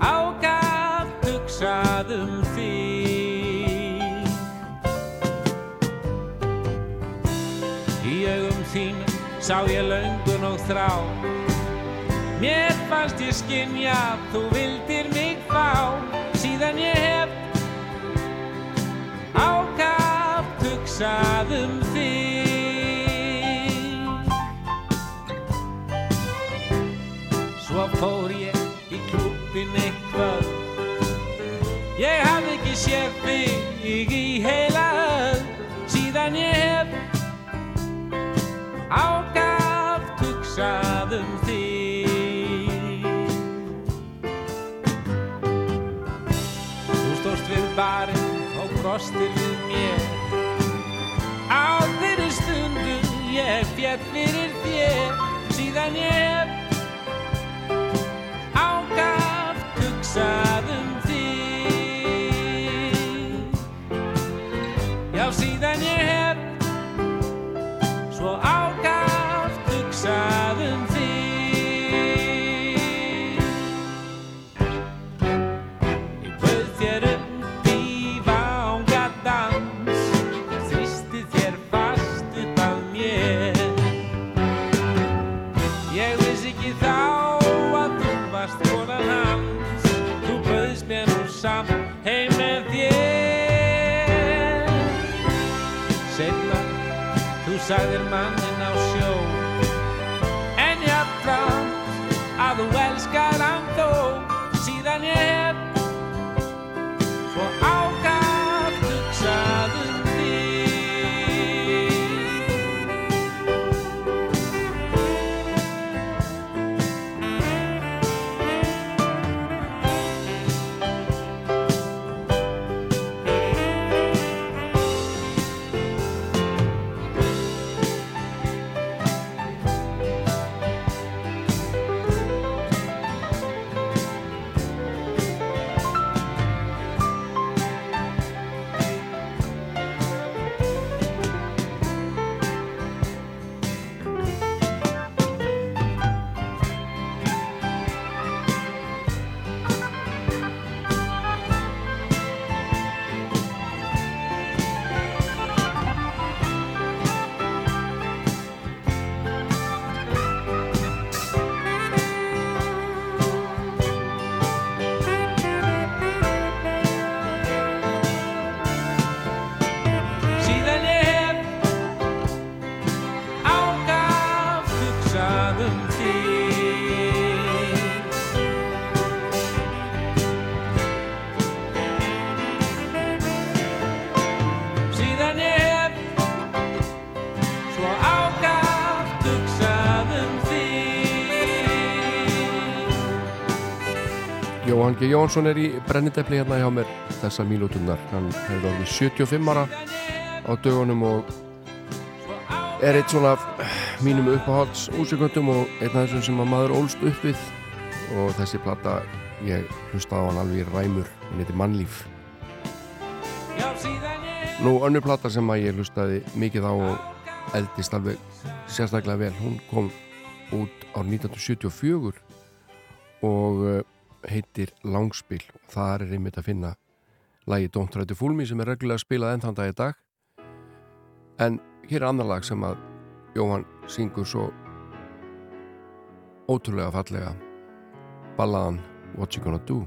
Ágæft hugsað um þig. Í augum þínum sá ég löngun og þrá. Mér fannst ég skynja Þú vildir mig fá. Síðan ég hef ákaft hugsað um þig Svo fór ég í klúbbin eitthvað. Ég hafði ekki séð þig í heila öll Síðan ég hef ákaft hugsað um þig. Þú stóðst við barinn og brostir við mér. Á þeirri stundu ég fjall fyrir þér. Síðan ég hef G. Jónsson er í brennidepli hérna hjá mér þessar mínúturnar. Hann hefur orðið 75 ára á dögunum og er eitt svona mínum uppáhalds úsíkvöndum og einn af þessum sem að maður ólst upp við og þessi platta, ég hlusta á hann alveg í ræmur, hann heitir Mannlíf. Nú, önnur platta sem að ég hlustaði mikið á og eldist alveg sérstaklega vel, hún kom út á 1974 og heitir Langspil. Og þar er einmitt að finna lagi Don't Try to Fool Me sem er reglulega spilað enn þann dag í dag. En hér er annar lag sem að Jóhann syngur svo ótrúlega fallega. Ballaðan What You Gonna Do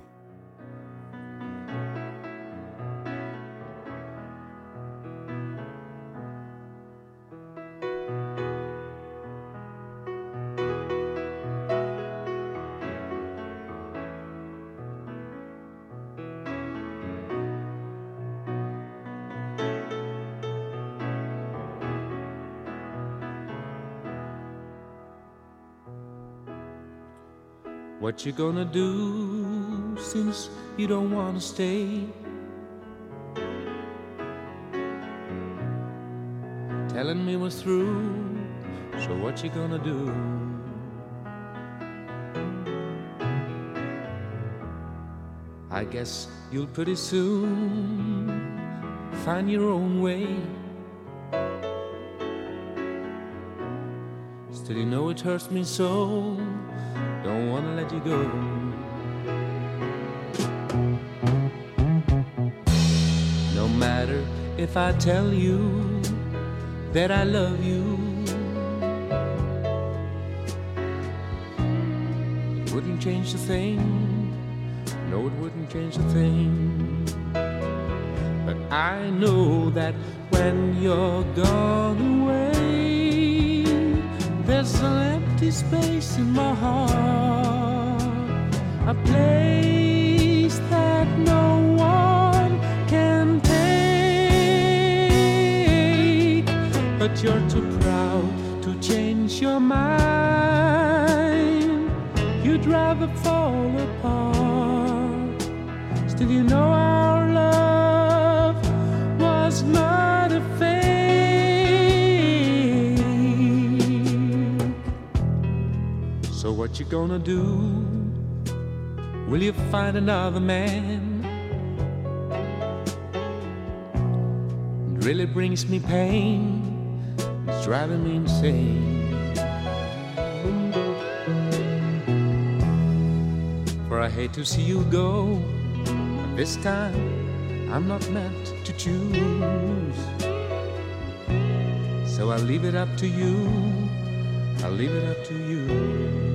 What you gonna do since you don't wanna stay? Telling me was through, so what you gonna do? I guess you'll pretty soon find your own way. Still, you know it hurts me so. Don't wanna let you go. No matter if I tell you that I love you, it wouldn't change a thing. No, it wouldn't change a thing. But I know that when you're gone away, there's an empty space in my heart, a place that no one can take. But you're too proud to change your mind. You'd rather fall apart. Still, you know our what you gonna do? Will you find another man? It really brings me pain. It's driving me insane. For I hate to see you go. But this time I'm not meant to choose. So I'll leave it up to you. I'll leave it up to you.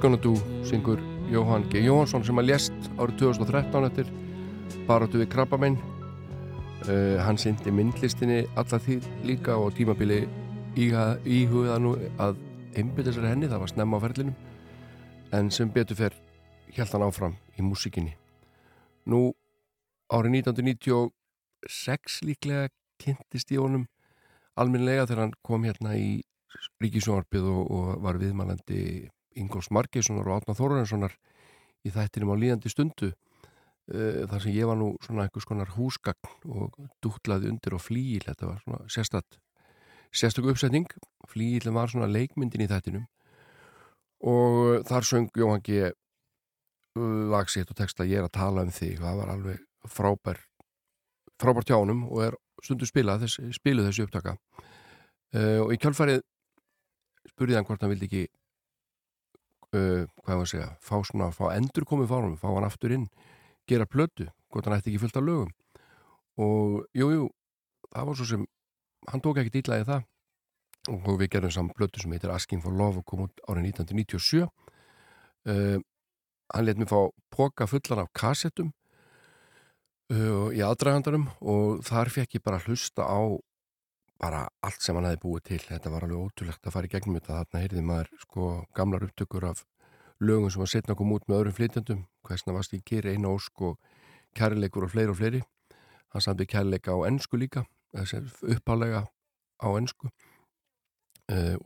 Gonna Do syngur Jóhann G. Jóhansson sem að lést árið 2013 eftir baráttu við krabbamenn uh, hann syndi myndlistinni alla því líka og tímabili íhuga nú að einbyrða sér henni, það var snemma á ferlinum en sem betur fer held hann áfram í músikinni nú árið 1996 líklega kynntist í honum alminlega þegar hann kom hérna í Ríkisjónarpið og, og var viðmælandi Ingóls Margeissonar og Átna Þórarinssonar í þættinum á líðandi stundu uh, þar sem ég var nú svona einhvers konar húsgagn og dútlaði undir og flíil, þetta var svona sérstatt sérstöku uppsetning. Flíil var svona leikmyndin í þættinum og þar söng Jóhann G. lagsitt og texta ég er að tala um þig. Það var alveg frábær frábær tjánum og er stundu spilað þess, spiluð þessu upptaka. Uh, og í kjálfarið spurði hann hvort hann vildi ekki uh, hvað var að segja fá svona, fá endur komið fárum fá hann aftur inn, gera plötu hvort hann ætti ekki fullt af lögum. Og jújú, jú, það var svo sem hann tók ekki dýtlaði það. Og við gerum saman plötu sem heitir Asking for Love og kom út árið 1997 uh, hann let mér fá póka fullan af kassettum uh, í aðdragandarum og þar fekk ég bara hlusta á bara allt sem hann hefði búið til þetta var alveg ótrúlegt að fara í gegnum þetta. Þarna heyrði maður sko gamlar upptökur af lögum sem var setna að koma út með öðrum flytjandum hversna varst ég geri eina ósk og kærleikur og fleiri og fleiri? Hann samti kærleika á ennsku líka uppálega á ennsku uh,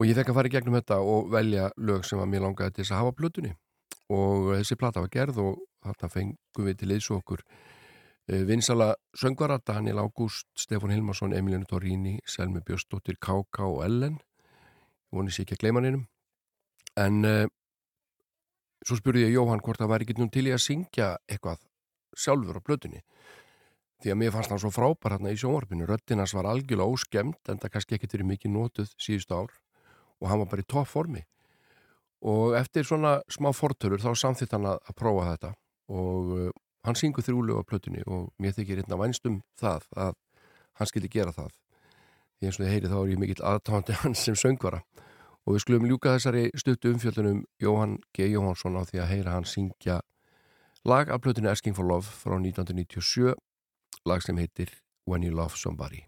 og ég fekk að fara í gegnum þetta og velja lög sem að mér langaði til þess að hafa plötunni. Og þessi plata var gerð og þarna fengum við til eins og okkur vinsala söngvara Daniel Ágúst, Stefán Hilmarsson, Emilianu Torrini Selmi Björnsdóttir, K.K. og Ellen. Ég voni sér ekki að gleyma hennum en uh, svo spurði ég Jóhann hvort það væri ekki nú til ég að syngja eitthvað sjálfur á blötunni því að mér fannst hann svo frábær hérna í sjónvarpinu. Röttinans var algjörlega óskemmt en það kannski ekki til mikið nótuð síðust ár. Og hann var bara í topp formi og eftir svona smá fortölur þá samþitt hann að, að prófa þetta. Og uh, hann syngur þrjúlega á plötunni og mér þykir hérna vænst um það að hann skildi gera það. Því eins og þið heyri þá er ég mikill aðtáðandi hans sem söngvara. Og við skulum ljúka þessari stuttu umfjöldunum Jóhann G. Jóhansson á því að heyra hann syngja lag af plötunni Asking for Love frá 1997 lag sem heitir When You Love Somebody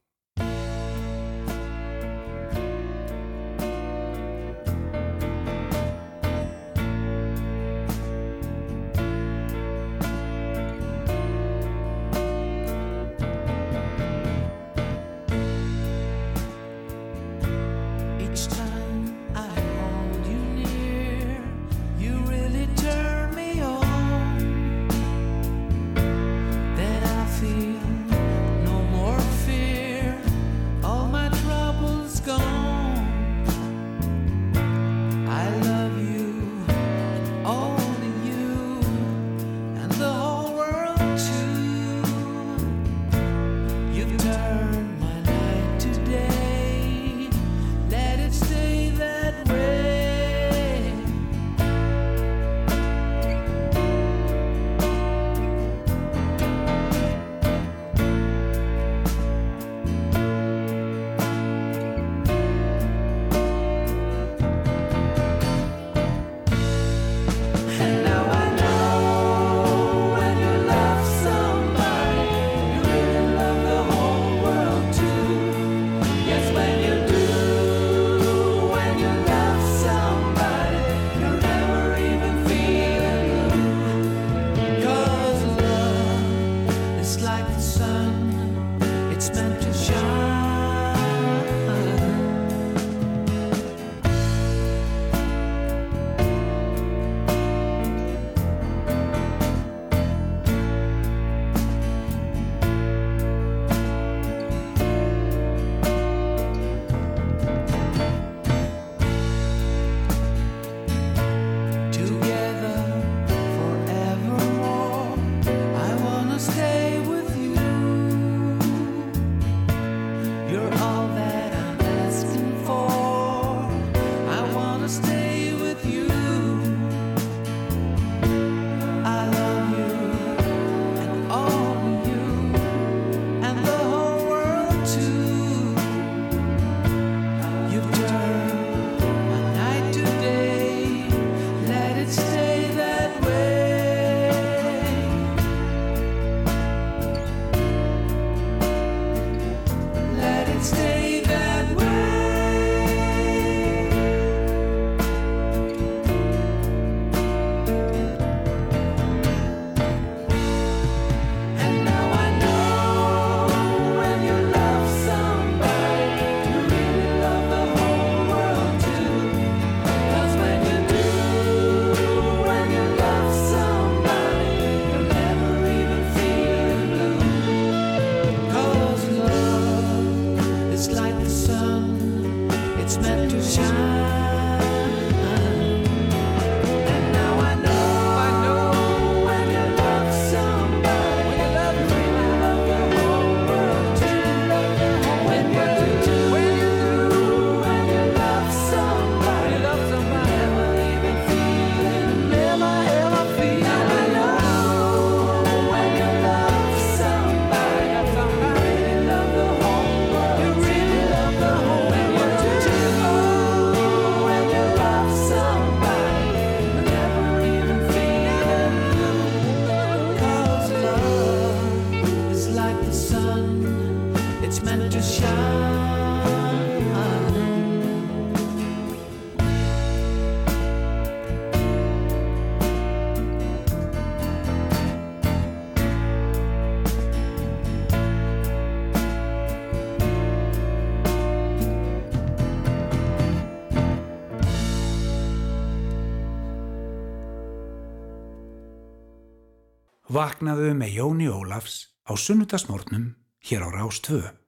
vaknaðu með Jóni Ólafs á sunnutasmórnum hér á Rástvöðu.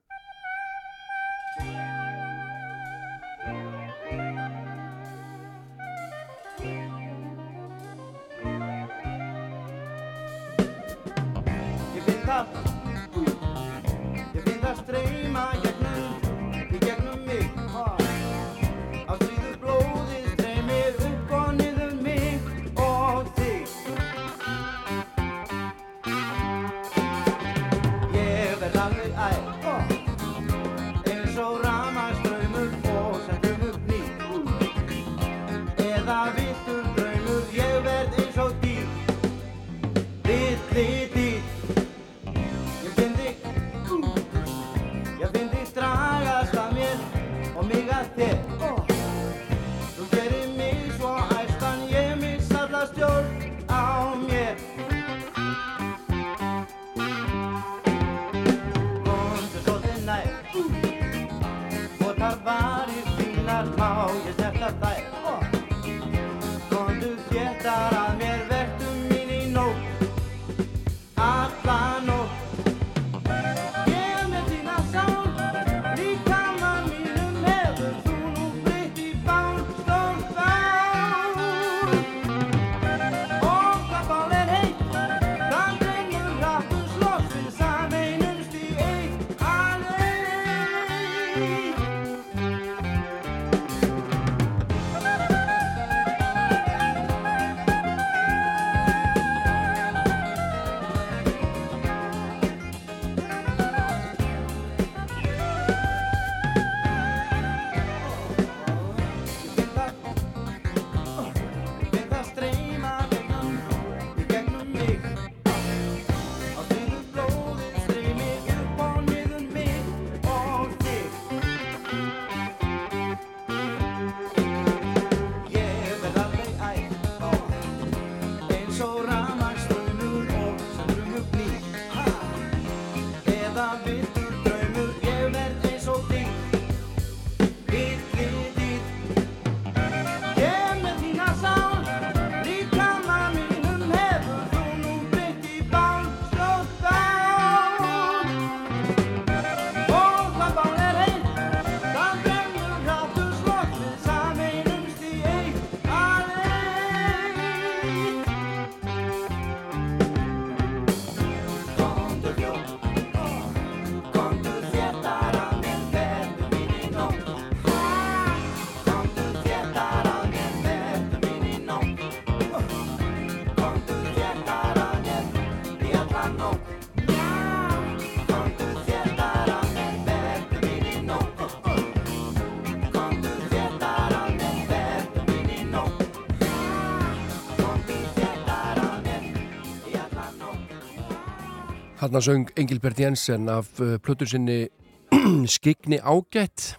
Hanna söng Engilbert Jensen af eh, plötur sinni Skigni Ágætt.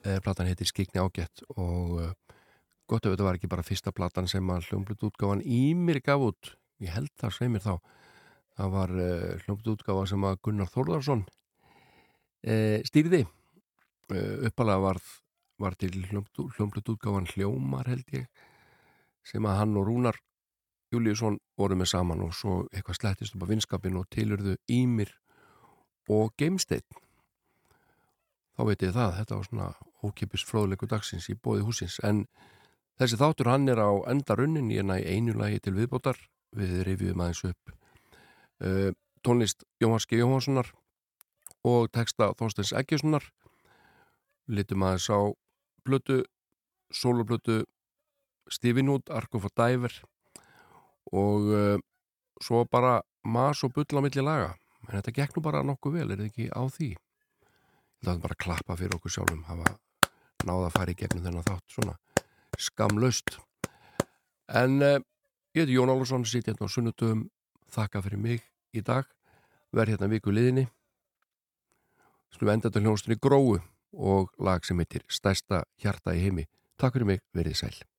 Eh, platan heitir Skigni Ágætt og eh, gott ef þetta var ekki bara fyrsta platan sem að hljómblut útgáfan í mér gaf út. Ég held það sem ég þá. Það var hljómblut útgáfa sem að Gunnar Þórðarsson stýrði. Uppalega var, var til hljómblut útgáfan Hljómar held ég sem að hann og Rúnar Júliusson voru með saman og svo eitthvað slættist upp á vinskapin og tilurðu Ímir og Geimstein þá veit ég það þetta var svona ókipis fróðlegu dagsins í bóði húsins en þessi þáttur hann er á endarunnin ég næ einu lagi til viðbótar. Við reviðum aðeins upp uh, tónlist Jóhanski Jóhanssonar og texta Þorsteins Eggjussonar litum aðeins á blötu, soloblötu Stífinút, Arkofa Dæver og uh, svo bara mas og bull á milli laga. En þetta gekk nú bara nokkuð vel, er þetta ekki á því? Það er bara að klappa fyrir okkur sjálfum hafa náða að fara í gegnum þennan þátt svona skamlaust en uh, ég heiti Jón Álusson sitt hérna á sunnudum þakka fyrir mig í dag. Verð hérna viku liðinni. Slúið enda til hljónstunni Gróu og lag sem heitir Stærsta hjarta í heimi. Takk fyrir mig, verið sæl